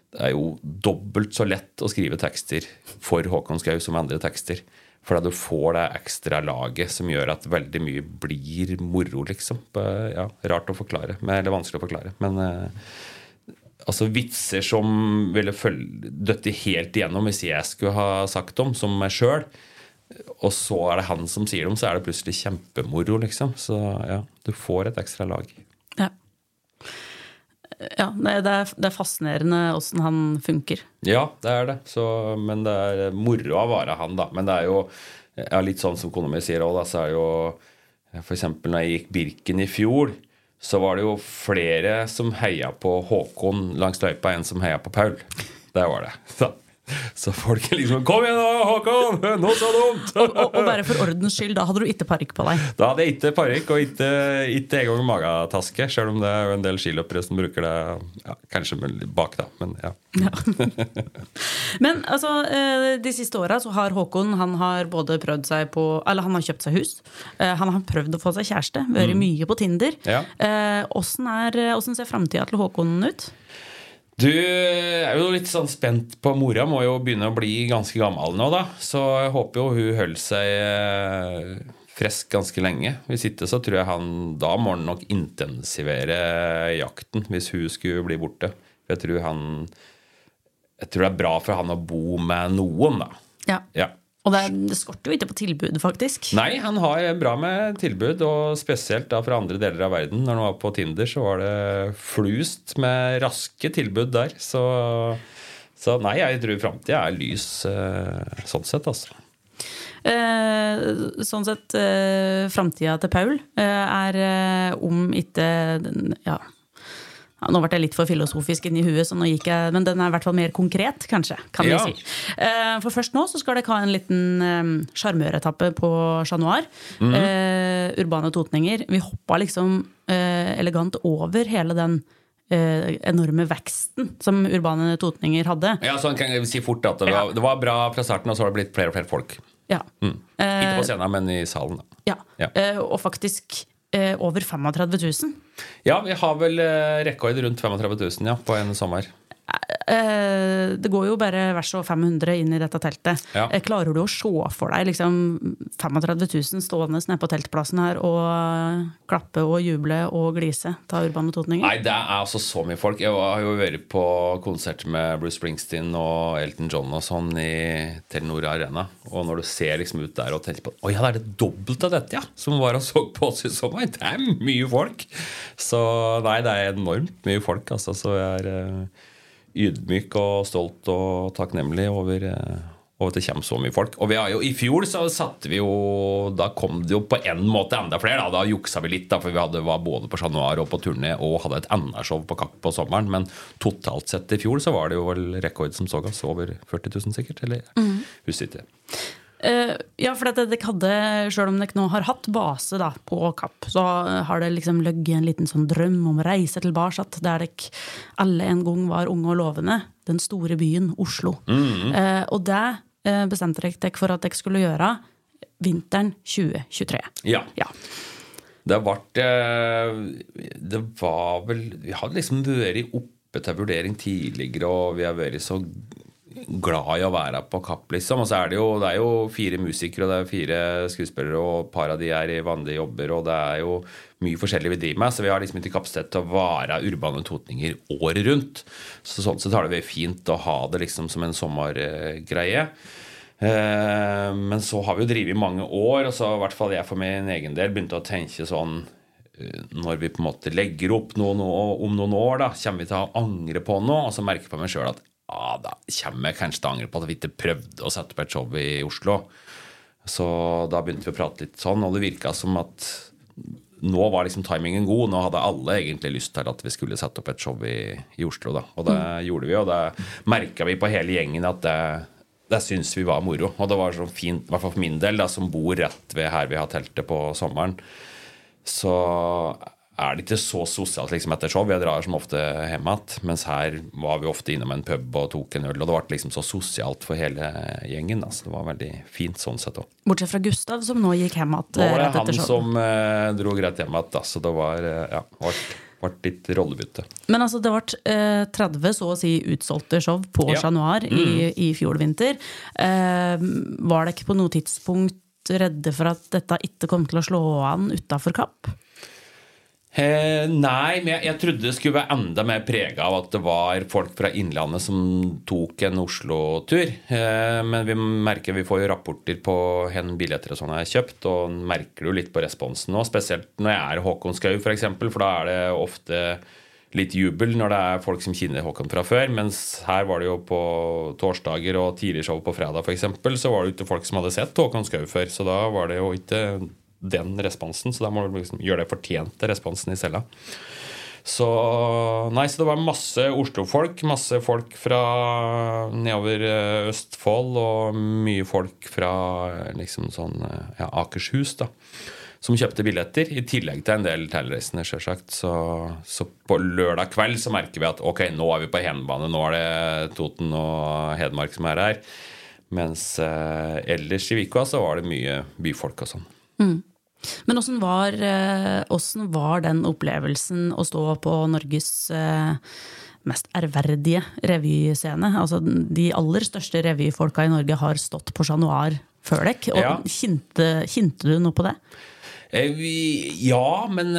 Speaker 1: det er jo dobbelt så lett å skrive tekster for Håkon Skau som andre tekster. Fordi du får det ekstra laget som gjør at veldig mye blir moro, liksom. Ja, rart å forklare, eller vanskelig å forklare. Men eh, altså vitser som ville døtte helt igjennom hvis jeg skulle ha sagt dem, som meg sjøl, og så er det han som sier dem, så er det plutselig kjempemoro, liksom. Så ja, du får et ekstra lag.
Speaker 2: Ja. Det er, det er fascinerende åssen han funker.
Speaker 1: Ja, det er det. Så, men det er moro å være han, da. Men det er jo ja, litt sånn som kona mi sier òg, så er jo eksempel når jeg gikk Birken i fjor, så var det jo flere som heia på Håkon langs løypa enn som heia på Paul. Det var det. Så, så folk er liksom Kom igjen, da, Håkon! Noe så dumt!
Speaker 2: Og, og bare for ordens skyld, da hadde du ikke parykk på deg.
Speaker 1: Da hadde jeg ikke parykk og ikke, ikke engang magetaske, selv om det er en del skiløpere som bruker det ja, kanskje bak, da. Men ja.
Speaker 2: Men altså, eh, de siste åra så har Håkon han har både prøvd seg på Eller han har kjøpt seg hus. Eh, Han har prøvd å få seg kjæreste. Vært mye på Tinder.
Speaker 1: Ja.
Speaker 2: Eh, Åssen ja. ser framtida til Håkon ut?
Speaker 1: Du er jo litt sånn spent på Mora må jo begynne å bli ganske gammel nå, da. Så jeg håper jo hun holder seg eh, frisk ganske lenge. Hvis ikke så tror jeg han Da må han nok intensivere jakten hvis hun skulle bli borte. Jeg tror han Jeg tror det er bra for han å bo med noen, da.
Speaker 2: Ja.
Speaker 1: Ja.
Speaker 2: Og det, det skorter jo ikke på tilbud, faktisk.
Speaker 1: Nei, han har bra med tilbud, og spesielt da fra andre deler av verden. Når han var på Tinder, så var det flust med raske tilbud der. Så, så nei, jeg tror framtida er lys eh, sånn sett, altså.
Speaker 2: Eh, sånn sett, eh, framtida til Paul eh, er eh, om ikke ja. Ja, Nå ble jeg litt for filosofisk inni huet, så nå gikk jeg, men den er i hvert fall mer konkret, kanskje. kan
Speaker 1: Ja.
Speaker 2: vi si. Eh, for først nå så skal dere ha en liten eh, sjarmøretappe på Chat Noir.
Speaker 1: Mhm.
Speaker 2: Eh, urbane totninger. Vi hoppa liksom elegant over hele den enorme veksten som urbane totninger hadde.
Speaker 1: Ja, sånn kan jeg si fort at det var, det var bra fra starten, og så har det blitt flere og flere folk.
Speaker 2: Ja.
Speaker 1: Ikke på scenen, men i salen. da.
Speaker 2: Ja.
Speaker 1: Ja.
Speaker 2: Og faktisk over 35 000.
Speaker 1: Ja, vi har vel eh, rekord rundt 35 000 ja, på en sommer.
Speaker 2: Eh, det går jo bare vers og 500 inn i dette teltet.
Speaker 1: Ja.
Speaker 2: Eh, klarer du å se for deg liksom 35 000 stående nede på teltplassen her og klappe og juble og glise ta Urban Totninger?
Speaker 1: Nei, det er altså så mye folk. Jeg har jo vært på konsert med Bruce Springsteen og Elton John og sånn i Telenor Arena. Og når du ser liksom ut der og tenker på Å ja, det er det dobbelt av dette, ja! Som var og så på oss i sommer. Det er mye folk! Så nei, det er enormt mye folk, altså. Så jeg er eh, ydmyk og stolt og takknemlig over over at det kommer så mye folk. Og vi har jo, I fjor så satte vi jo Da kom det jo på en måte enda flere. Da, da juksa vi litt, da, for vi hadde, var både på Chat Noir og på turné og hadde et NR-show på Kapp på sommeren. Men totalt sett i fjor så var det jo vel rekord som så oss. Over 40 000 sikkert. Eller husker ikke.
Speaker 2: Eh, ja, for dere hadde, selv om dere nå har hatt base da, på Kapp, så har det liksom løgget en liten sånn drøm om å reise tilbake der dere alle en gang var unge og lovende. Den store byen Oslo. Eh, og det eh, bestemte dere for at dere skulle gjøre vinteren 2023.
Speaker 1: Ja.
Speaker 2: Ja.
Speaker 1: Det ble Det var vel Vi hadde liksom vært oppe til vurdering tidligere, og vi har vært så glad i å være på Kapp, liksom. Og så er det jo, det er jo fire musikere og det er fire skuespillere, og par av de er i vanlige jobber, og det er jo mye forskjellig vi driver med, så vi har liksom ikke kapasitet til å være urbane totninger året rundt. Så sånn sett har det vært fint å ha det liksom som en sommergreie. Eh, men så har vi jo drevet i mange år, og så i hvert fall jeg for min egen del begynte å tenke sånn eh, når vi på en måte legger opp noe, noe om noen år, da, kommer vi til å angre på noe? Og så merker jeg på meg sjøl at ah, da kommer jeg kanskje til å angre på at vi ikke prøvde å sette opp et show i Oslo. Så da begynte vi å prate litt sånn, og det virka som at nå var liksom timingen god. Nå hadde alle egentlig lyst til at vi skulle sette opp et show i, i Oslo. Da. Og det mm. gjorde vi, og det merka vi på hele gjengen at det, det syns vi var moro. Og det var så fint, i hvert fall for min del, da, som bor rett ved her vi har teltet på sommeren. Så er det ikke så sosialt liksom etter show. Vi drar som ofte hjem igjen. Mens her var vi ofte innom en pub og tok en øl. Og det ble liksom så sosialt for hele gjengen. Så det var veldig fint sånn sett òg.
Speaker 2: Bortsett fra Gustav, som nå gikk hjem igjen
Speaker 1: rett etter show. Nå var det han som eh, dro greit hjem igjen. Så det var eh, ja, ble, ble litt rollebytte.
Speaker 2: Men altså, det ble eh, 30 så å si utsolgte show på ja. Januar mm. i, i fjor vinter. Eh, var det ikke på noe tidspunkt redde for at dette ikke kom til å slå an utafor Kapp?
Speaker 1: Eh, nei, men jeg, jeg, trodde det skulle være enda mer prega av at det var folk fra Innlandet som tok en Oslo-tur. Eh, men vi merker vi får jo rapporter på hvor billetter og sånn er kjøpt, og merker jo litt på responsen nå. Spesielt når jeg er Håkon Skau, f.eks., for, eksempel, for da er det ofte litt jubel når det er folk som kjenner Håkon fra før. Mens her var det jo på torsdager og tidligshow på fredag f.eks., så var det jo ikke folk som hadde sett Håkon Skau før. Så da var det jo ikke den responsen, så da må du liksom gjøre det fortjente responsen i cella. Så Nei, så det var masse Oslo-folk. Masse folk fra nedover eh, Østfold, og mye folk fra liksom sånn ja, Akershus, da. Som kjøpte billetter, i tillegg til en del tilreisende, sjølsagt. Så, så, på lørdag kveld så merker vi at ok, nå er vi på hjemmebane. Nå er det Toten og Hedmark som er her. Mens eh, ellers i Vika så var det mye byfolk og sånn. Mm.
Speaker 2: Men åssen var, eh, var, den opplevelsen å stå på Norges eh, mest ærverdige revyscene? Altså, de aller største revyfolka i Norge har stått på Chat Noir før dere. Ja. kjente, kjente, du noe på det?
Speaker 1: Eh, vi, ja, men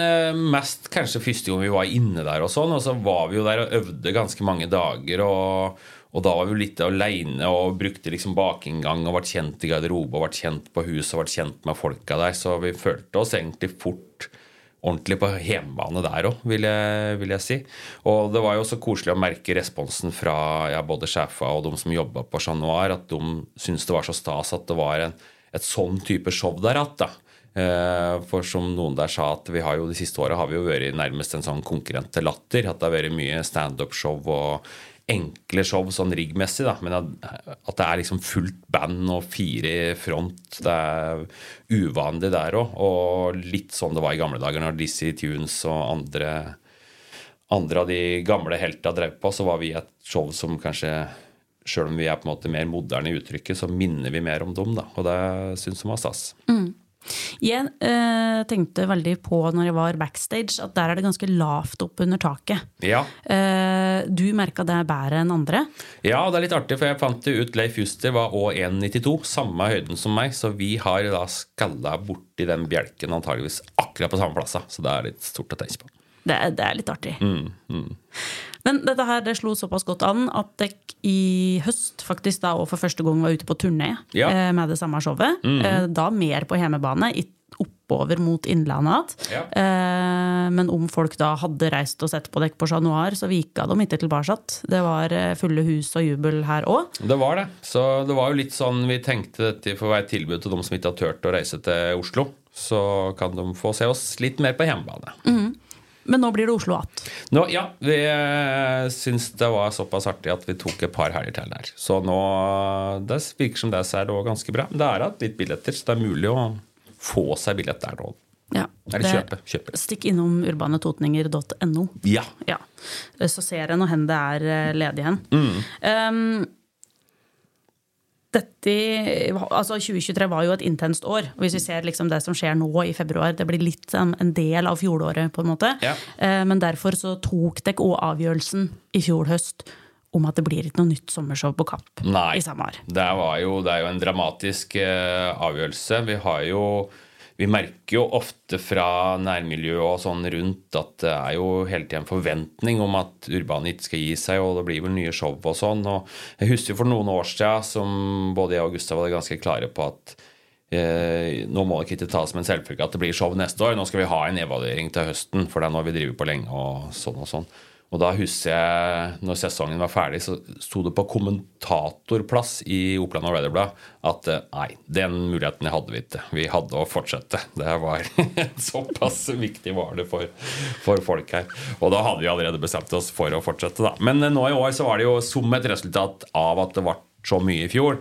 Speaker 1: mest kanskje første gang vi var inne der. Og sånn, og så var vi jo der og øvde ganske mange dager. og og da var vi litt aleine og brukte liksom bakinngang og ble kjent i garderobe og ble kjent på huset og ble kjent med folka der. Så vi følte oss egentlig fort ordentlig på hjemmebane der òg, vil, vil, jeg si. Og det var jo også koselig å merke responsen fra ja, både sjefa og de som jobba på Chat Noir, at de syntes det var så stas at det var en, et sånn type show der igjen. Eh, for som noen der sa, at vi har jo de siste åra vært nærmest en sånn konkurrent til Latter. At det har vært mye standup-show og enkle show sånn riggmessig, da, men at, det er liksom fullt band og fire i front, det er uvanlig der òg. Og litt sånn det var i gamle dager, når Dizzie Tunes og andre, andre av de gamle helta drev på, så var vi et show som kanskje Sjøl om vi er på en måte mer moderne i uttrykket, så minner vi mer om dem, da. Og det syns de var stas. Mm.
Speaker 2: Jeg eh, tenkte veldig på når jeg var backstage, at der er det ganske lavt opp under taket.
Speaker 1: Ja.
Speaker 2: Eh, du merka det bedre enn andre?
Speaker 1: Ja, det er litt artig, for jeg fant det ut Leif Juster var òg 1,92, samme høyden som meg, så vi har da skalla borti den bjelken antageligvis akkurat på samme plass. Så det er litt stort å tenke på.
Speaker 2: Det, det er litt artig. Mm, mm. Men dette her det slo såpass godt an at dere i høst faktisk da og for første gang var ute på turné ja. Eh, med det samme showet. Mm. Da mer på hjemmebane, oppover mot Innlandet. Ja. Eh, men om folk da hadde reist og sett på dere på Chat Noir, så vika de ikke tilbake. Det var fulle hus og jubel her òg.
Speaker 1: Det var det. Så det var jo litt sånn vi tenkte dette for å være et tilbud til de som ikke har turt å reise til Oslo. Så kan de få se oss litt mer på hjemmebane. Mm.
Speaker 2: Men nå blir det Oslo
Speaker 1: igjen? Ja, vi eh, syns det var såpass artig at vi tok et par helger til der. Så nå det virker som det er ganske bra. Men Det er litt billetter, så det er mulig å få seg billett der nå.
Speaker 2: Ja,
Speaker 1: Eller kjøpe. kjøpe.
Speaker 2: Stikk innom urbanetotninger.no.
Speaker 1: Ja.
Speaker 2: ja. Så ser en hvor det er eh, ledig hen. Mm. Um, dette, altså 2023 var jo et intenst år. og Hvis vi ser liksom det som skjer nå i februar, det blir litt en, del av fjoråret. på en måte. Ja. Eh, men derfor så tok dere òg avgjørelsen i fjor høst om at det blir ikke noe nytt sommershow på Kapp
Speaker 1: Nei.
Speaker 2: i SAMAR.
Speaker 1: Det, var jo, det er jo en dramatisk eh, avgjørelse. Vi har jo vi merker jo ofte fra nærmiljøet og sånn rundt at det er jo hele tiden en forventning om at Urban ikke skal gi seg, og det blir vel nye show og sånn. Og jeg husker for noen år siden som både jeg og Gustav var ganske klare på at eh, nå må det ikke tas som en selvfølge at det blir show neste år. Nå skal vi ha en evaluering til høsten, for det er noe vi driver på lenge og sånn og sånn. Og da husker jeg, når sesongen var ferdig, så sto det på kommentatorplass i Oppland Arbeiderblad at eh, nei, den muligheten hadde vi ikke. Vi hadde å fortsette. Det var Såpass viktig var det for, for, folk her. Og da hadde vi allerede bestemt oss for å fortsette, da. Men eh, nå i år så var det jo som et resultat av at det ble så mye i fjor.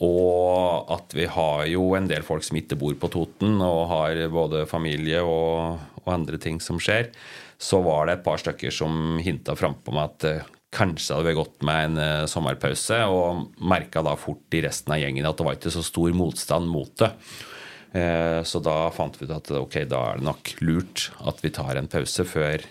Speaker 1: Og at vi har jo en del folk som ikke bor på Toten, og har både familie og, og andre ting som skjer. Så var det et par stykker som hinta frampå meg at eh, kanskje hadde vi gått med en eh, sommerpause, og merka da fort i resten av gjengen at det var ikke så stor motstand mot det. Eh, så da fant vi ut at ok, da er det nok lurt at vi tar en pause før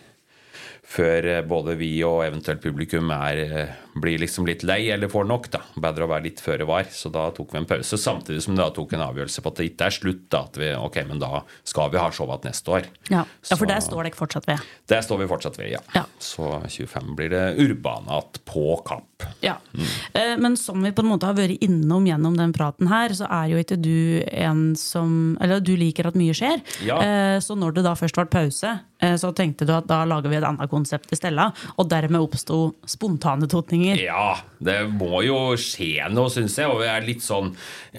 Speaker 1: før eh, både vi og eventuelt publikum er, eh, blir liksom litt lei eller får nok. da. Bedre å være litt føre var. Så da tok vi en pause, samtidig som vi da tok en avgjørelse på at det ikke er slutt. da, at vi, ok, Men da skal vi ha show igjen neste år.
Speaker 2: Ja. ja, for der står dere fortsatt ved.
Speaker 1: Der står vi fortsatt ved, ja.
Speaker 2: Ja.
Speaker 1: Så 25 blir det Urbanat på Kapp.
Speaker 2: Ja. mm. Men som vi på en måte har vært innom gjennom den praten her, så er jo ikke du en som Eller du liker at mye skjer.
Speaker 1: Ja.
Speaker 2: Eh, Så når det da først ble pause, eh, så tenkte du at da lager vi et annet konsept i stedet. Og dermed oppsto spontane totninger.
Speaker 1: Ja, det må jo skje noe, syns jeg. Og jeg er litt sånn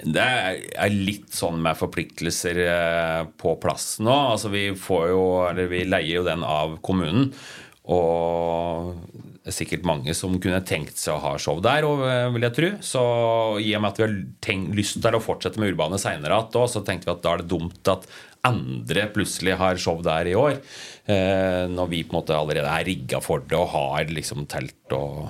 Speaker 1: Det er litt sånn med forpliktelser på plass nå. Altså vi får jo Eller vi leier jo den av kommunen. Og sikkert mange som kunne tenkt seg å ha show der, eh, vil jeg tro. Så i og med at vi har tenkt, lyst til å fortsette med Urbane seinere igjen, så tenkte vi at da er det dumt at andre plutselig har show der i år. Eh, når vi på en måte allerede er rigga for det og har liksom telt og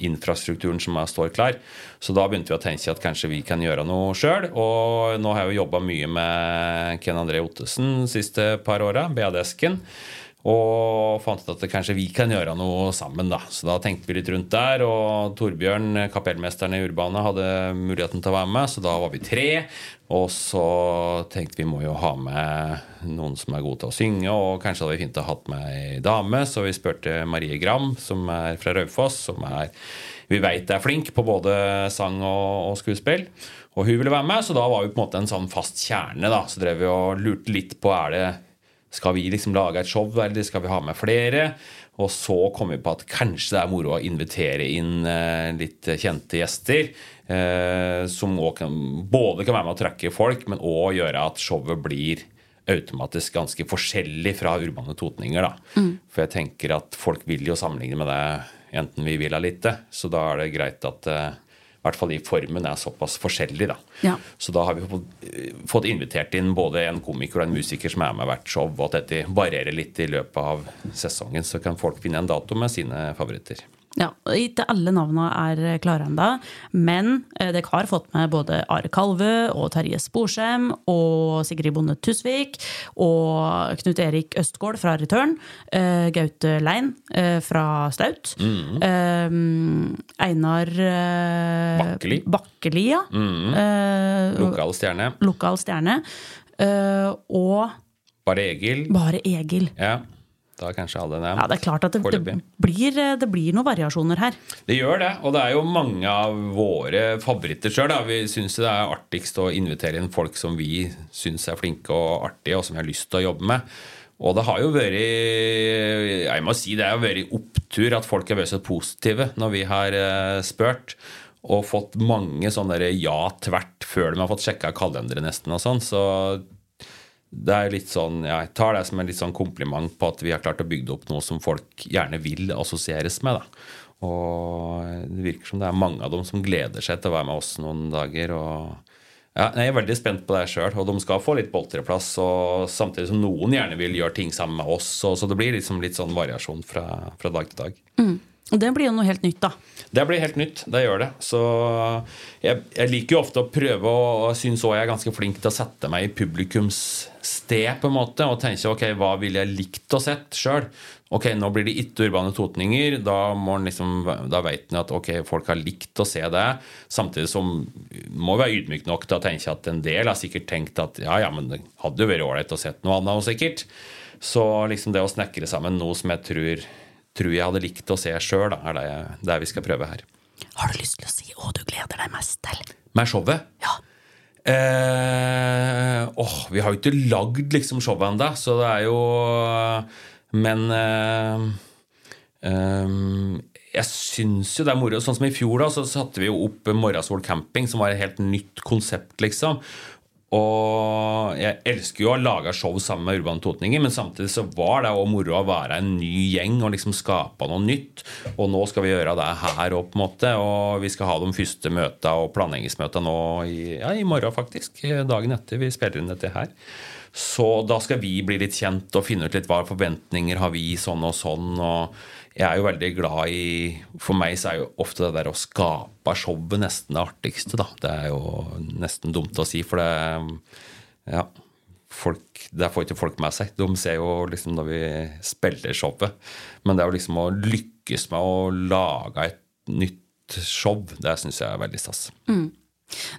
Speaker 1: infrastrukturen som er, står klar. Så da begynte vi å tenke at kanskje vi kan gjøre noe sjøl. Og nå har jeg jo jobba mye med Ken André Ottesen de siste par åra, BA-desken. Og fant ut at kanskje vi kan gjøre noe sammen, da. Så da tenkte vi litt rundt der. Og Torbjørn, kapellmesteren i Urbane, hadde muligheten til å være med, så da var vi tre. Og så tenkte vi må jo ha med noen som er gode til å synge, og kanskje hadde vi fint å ha hatt med ei dame, så vi spurte Marie Gram, som er fra Raufoss, som er vi veit er flink på både sang og, og skuespill. Og hun ville være med, så da var vi på en måte en sånn fast kjerne. da, Så drev vi og lurte litt på er det skal vi liksom lage et show, eller skal vi ha med flere? Og så kom vi på at kanskje det er moro å invitere inn eh, litt kjente gjester. Eh, som kan, både kan være med å trekke folk, men òg gjøre at showet blir automatisk ganske forskjellig fra urbane totninger. Da. For jeg tenker at folk vil jo sammenligne med det enten vi vil eller ikke. Så da er det greit at eh, i hvert fall i formen er såpass forskjellig. da.
Speaker 2: Ja.
Speaker 1: Så da har vi fått, fått invitert inn både en komiker og en musiker som er med hvert show, og at dette varierer litt i løpet av sesongen. Så kan folk finne en dato med sine favoritter.
Speaker 2: Ja, Ikke alle navnene er klare ennå, men eh, dere har fått med både Are Kalve og Terje Sporsem og Sigrid Bonde Tusvik og Knut Erik Østgård fra Return. eh, Gaute Lein eh, fra Staut. Mm. Einar eh,
Speaker 1: Bakkeli.
Speaker 2: Bakkeli, ja. Mm.
Speaker 1: Lokal stjerne.
Speaker 2: lokal stjerne. Eh, og
Speaker 1: Bare Egil.
Speaker 2: bare Egil.
Speaker 1: Ja, da kanskje alle nevnt.
Speaker 2: Ja, Det er klart at det, det, blir, eh, det blir noen variasjoner her.
Speaker 1: Det gjør det, og det er jo mange av våre favoritter sjøl. Vi syns det er artigst å invitere inn folk som vi syns er flinke og artige, og som vi har lyst til å jobbe med. Og det har jo vært Jeg må si det har vært opptur at folk har vært så positive når vi har eh, spurt. Og fått mange sånne ja tvert før de har fått sjekka kalendere nesten og sånn. Så det er litt sånn, Jeg tar det som en litt sånn kompliment på at vi har klart å bygge opp noe som folk gjerne vil assosieres med. da. Og det virker som det er mange av dem som gleder seg til å være med oss noen dager. og ja, Jeg er veldig spent på det sjøl, og de skal få litt boltreplass. Og samtidig som noen gjerne vil gjøre ting sammen med oss. Og, så det blir liksom litt sånn variasjon fra, fra dag til dag.
Speaker 2: Og det blir jo noe helt nytt, da.
Speaker 1: Det blir helt nytt. Det gjør det. Så jeg, jeg liker jo ofte å prøve, og syns òg jeg er ganske flink til å sette meg i publikums sted, på en måte, og tenke ok, hva ville jeg likt å sett sjøl? Ok, nå blir det ikke urbane totninger. Da, må liksom, da vet en at ok, folk har likt å se det. Samtidig som må være ydmyk nok til å tenke at en del har sikkert tenkt at ja, ja, men det hadde jo vært ålreit å sett noe annet, sikkert. Så liksom det å snekre sammen noe som jeg tror tror jeg hadde likt å se sjøl, er det, det vi skal prøve her.
Speaker 2: Har du lyst til å si hva du gleder deg mest til?
Speaker 1: Med showet? Eh, åh, vi har jo ikke lagd liksom showet ennå, så det er jo Men eh, eh, jeg syns jo det er moro. Sånn som i fjor, da, så satte vi jo opp Morrasol camping, som var et helt nytt konsept, liksom. Og jeg elsker jo å lage show sammen med Urban Totninger, men samtidig så var det òg moro å være en ny gjeng og liksom skape noe nytt. Og nå skal vi gjøre det her òg, på en måte. Og vi skal ha de første møtene og planleggingsmøtene nå i, ja, i morgen, faktisk. Dagen etter vi spiller inn dette her. Så da skal vi bli litt kjent og finne ut litt hva forventninger har vi sånn og sånn. og jeg er jo veldig glad i For meg så er jo ofte det der å skape showet nesten det artigste, da. Det er jo nesten dumt å si, for det Ja. Folk, det får ikke folk med seg. De ser jo liksom når vi spiller showet. Men det er jo liksom å lykkes med å lage et nytt show, det syns jeg er veldig stas.
Speaker 2: Mm.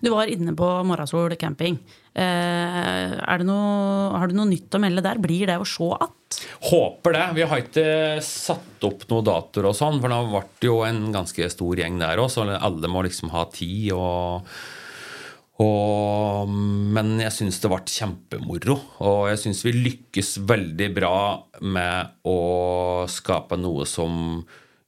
Speaker 2: Du var inne på Morrasol camping. Eh, noe, har du noe nytt å melde der? Blir det å se att?
Speaker 1: Håper det. Vi har ikke satt opp noen datoer og sånn, for da ble det jo en ganske stor gjeng der òg, så alle må liksom ha tid. og og, men jeg syns det ble kjempemoro. Og jeg syns vi lykkes veldig bra med å skape noe som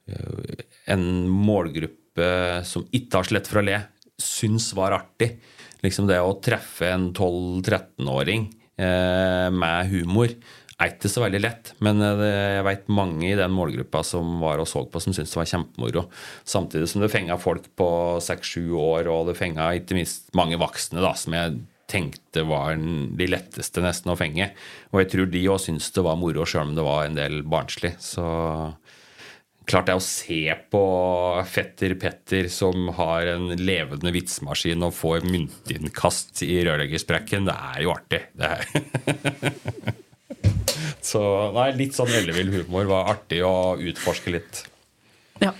Speaker 1: eh, en målgruppe som ikke har så lett for å le, syns var artig. Liksom det å treffe en 12-13-åring eh, med humor er ikke så veldig lett. Men eh, jeg veit mange i den målgruppa som var og så på, som syntes det var kjempemoro. Samtidig som det fenga folk på 6-7 år, og det fenga ikke minst mange voksne da, som jeg tenkte var de letteste nesten å fenge. Og jeg tror de òg syntes det var moro, sjøl om det var en del barnslig. Så Klart det å se på fetter Petter som har en levende vitsmaskin og får myntinnkast i rørleggersprekken, det er jo artig. Det er. Så nei, litt sånn ellevill humor var artig å utforske litt.
Speaker 2: Ja.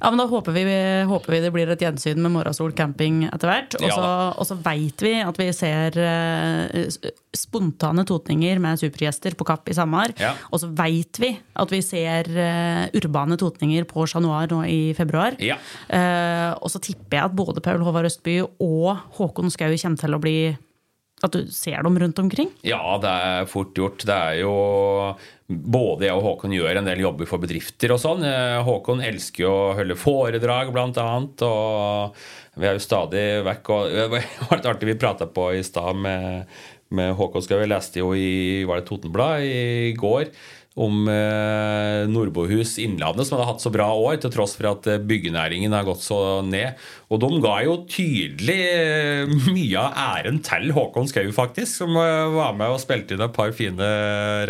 Speaker 2: Ja, men Da håper vi, håper vi, det blir et gjensyn med Morrasol camping etter hvert. Og så ja. veit vi at vi ser uh, spontane totninger med supergjester på Kapp i Samar. Ja. Og så veit vi at vi ser uh, urbane totninger på Chat Noir nå i februar. Ja. Uh, og så tipper jeg at både Paul Håvard Østby og Håkon Skau kommer til å bli at du ser dem rundt omkring?
Speaker 1: Ja, det er fort gjort. Det er jo Både jeg og Håkon gjør en del jobber for bedrifter og sånn. Eh, Håkon elsker jo å holde foredrag, blant annet. Og vi er jo stadig vekk og Det var litt artig vi prata på i stad med, med Håkon Skau. Vi leste jo i var det Totenblad i går om eh, Nordbohus Innlandet, som hadde hatt så bra år, til tross for at eh, byggenæringen har gått så ned. Og de ga jo tydelig eh, mye av æren til Håkon Skau, faktisk, som var med og spilte inn et par fine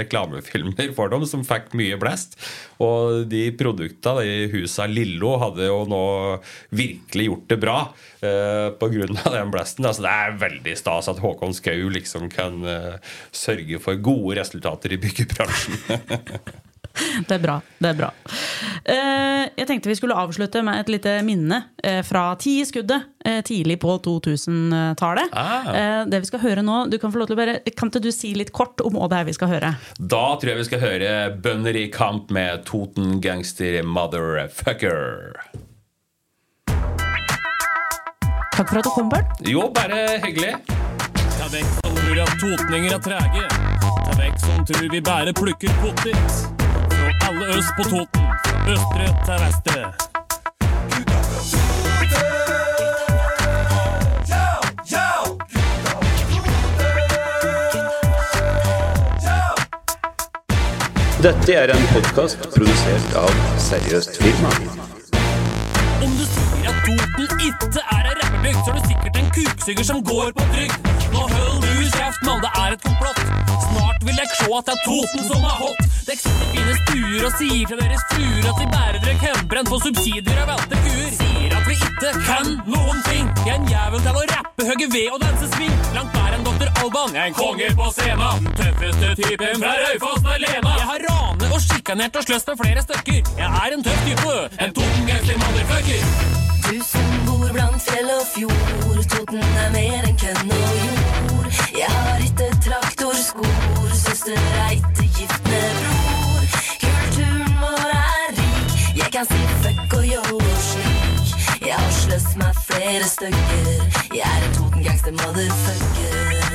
Speaker 1: reklamefilmer for dem, som fikk mye blest. Og de produktene, i husa Lillo hadde jo nå virkelig gjort det bra uh, pga. den blasten. Altså, det er veldig stas at Håkon Skau liksom kan sørge for gode resultater i byggebransjen.
Speaker 2: Det er bra. det er bra. Eh, jeg tenkte vi skulle avslutte med et lite minne eh, fra Ti i skuddet eh, tidlig på 2000-tallet. Ah. Det vi skal høre nå, du Kan få lov til å bare, kan ikke du si litt kort om hva det er vi skal høre?
Speaker 1: Da tror jeg vi skal høre 'Bønder i kamp' med Toten Gangster Motherfucker.
Speaker 2: Takk for at du kom, Bernt.
Speaker 1: Jo, bare hyggelig.
Speaker 4: Ta vekk som tror at totninger er trege. Ta vekk som tror vi bare plukker potet. Fra alle øst på Toten. Østre til vestre.
Speaker 3: Dette er en podkast produsert av Seriøst Firma.
Speaker 4: Om du sier at Toten ikke er ei rappebygd, så er du sikkert en kuksuger som går på trygd. Nå hold du kjeft, mann, det er et komplott. Snart vil dere sjå at det er Toten som er hot. Dere sitter fine stuer og sier til deres fruer at vi bærer dere hjemmebrent på subsidier av velte kuer. Sier at vi ikke kan noen ting. Jeg er en jævel til å rappe, hugge ved og danse sving. Langt bedre enn doktor Alban. En konge på scenen. Tøffeste typen fra Raufoss med Lena. Jeg har ranet og sjikanert og sløst med flere stykker. Jeg er en tøff type. En Toten-gangster motherfucker.
Speaker 5: Du bor blant fjell og fjord, Toten er mer enn kønn og jord. Jeg har kan si fuck og yo slik. Jeg har sløst meg flere stykker, jeg er en Toten-gangster motherfucker.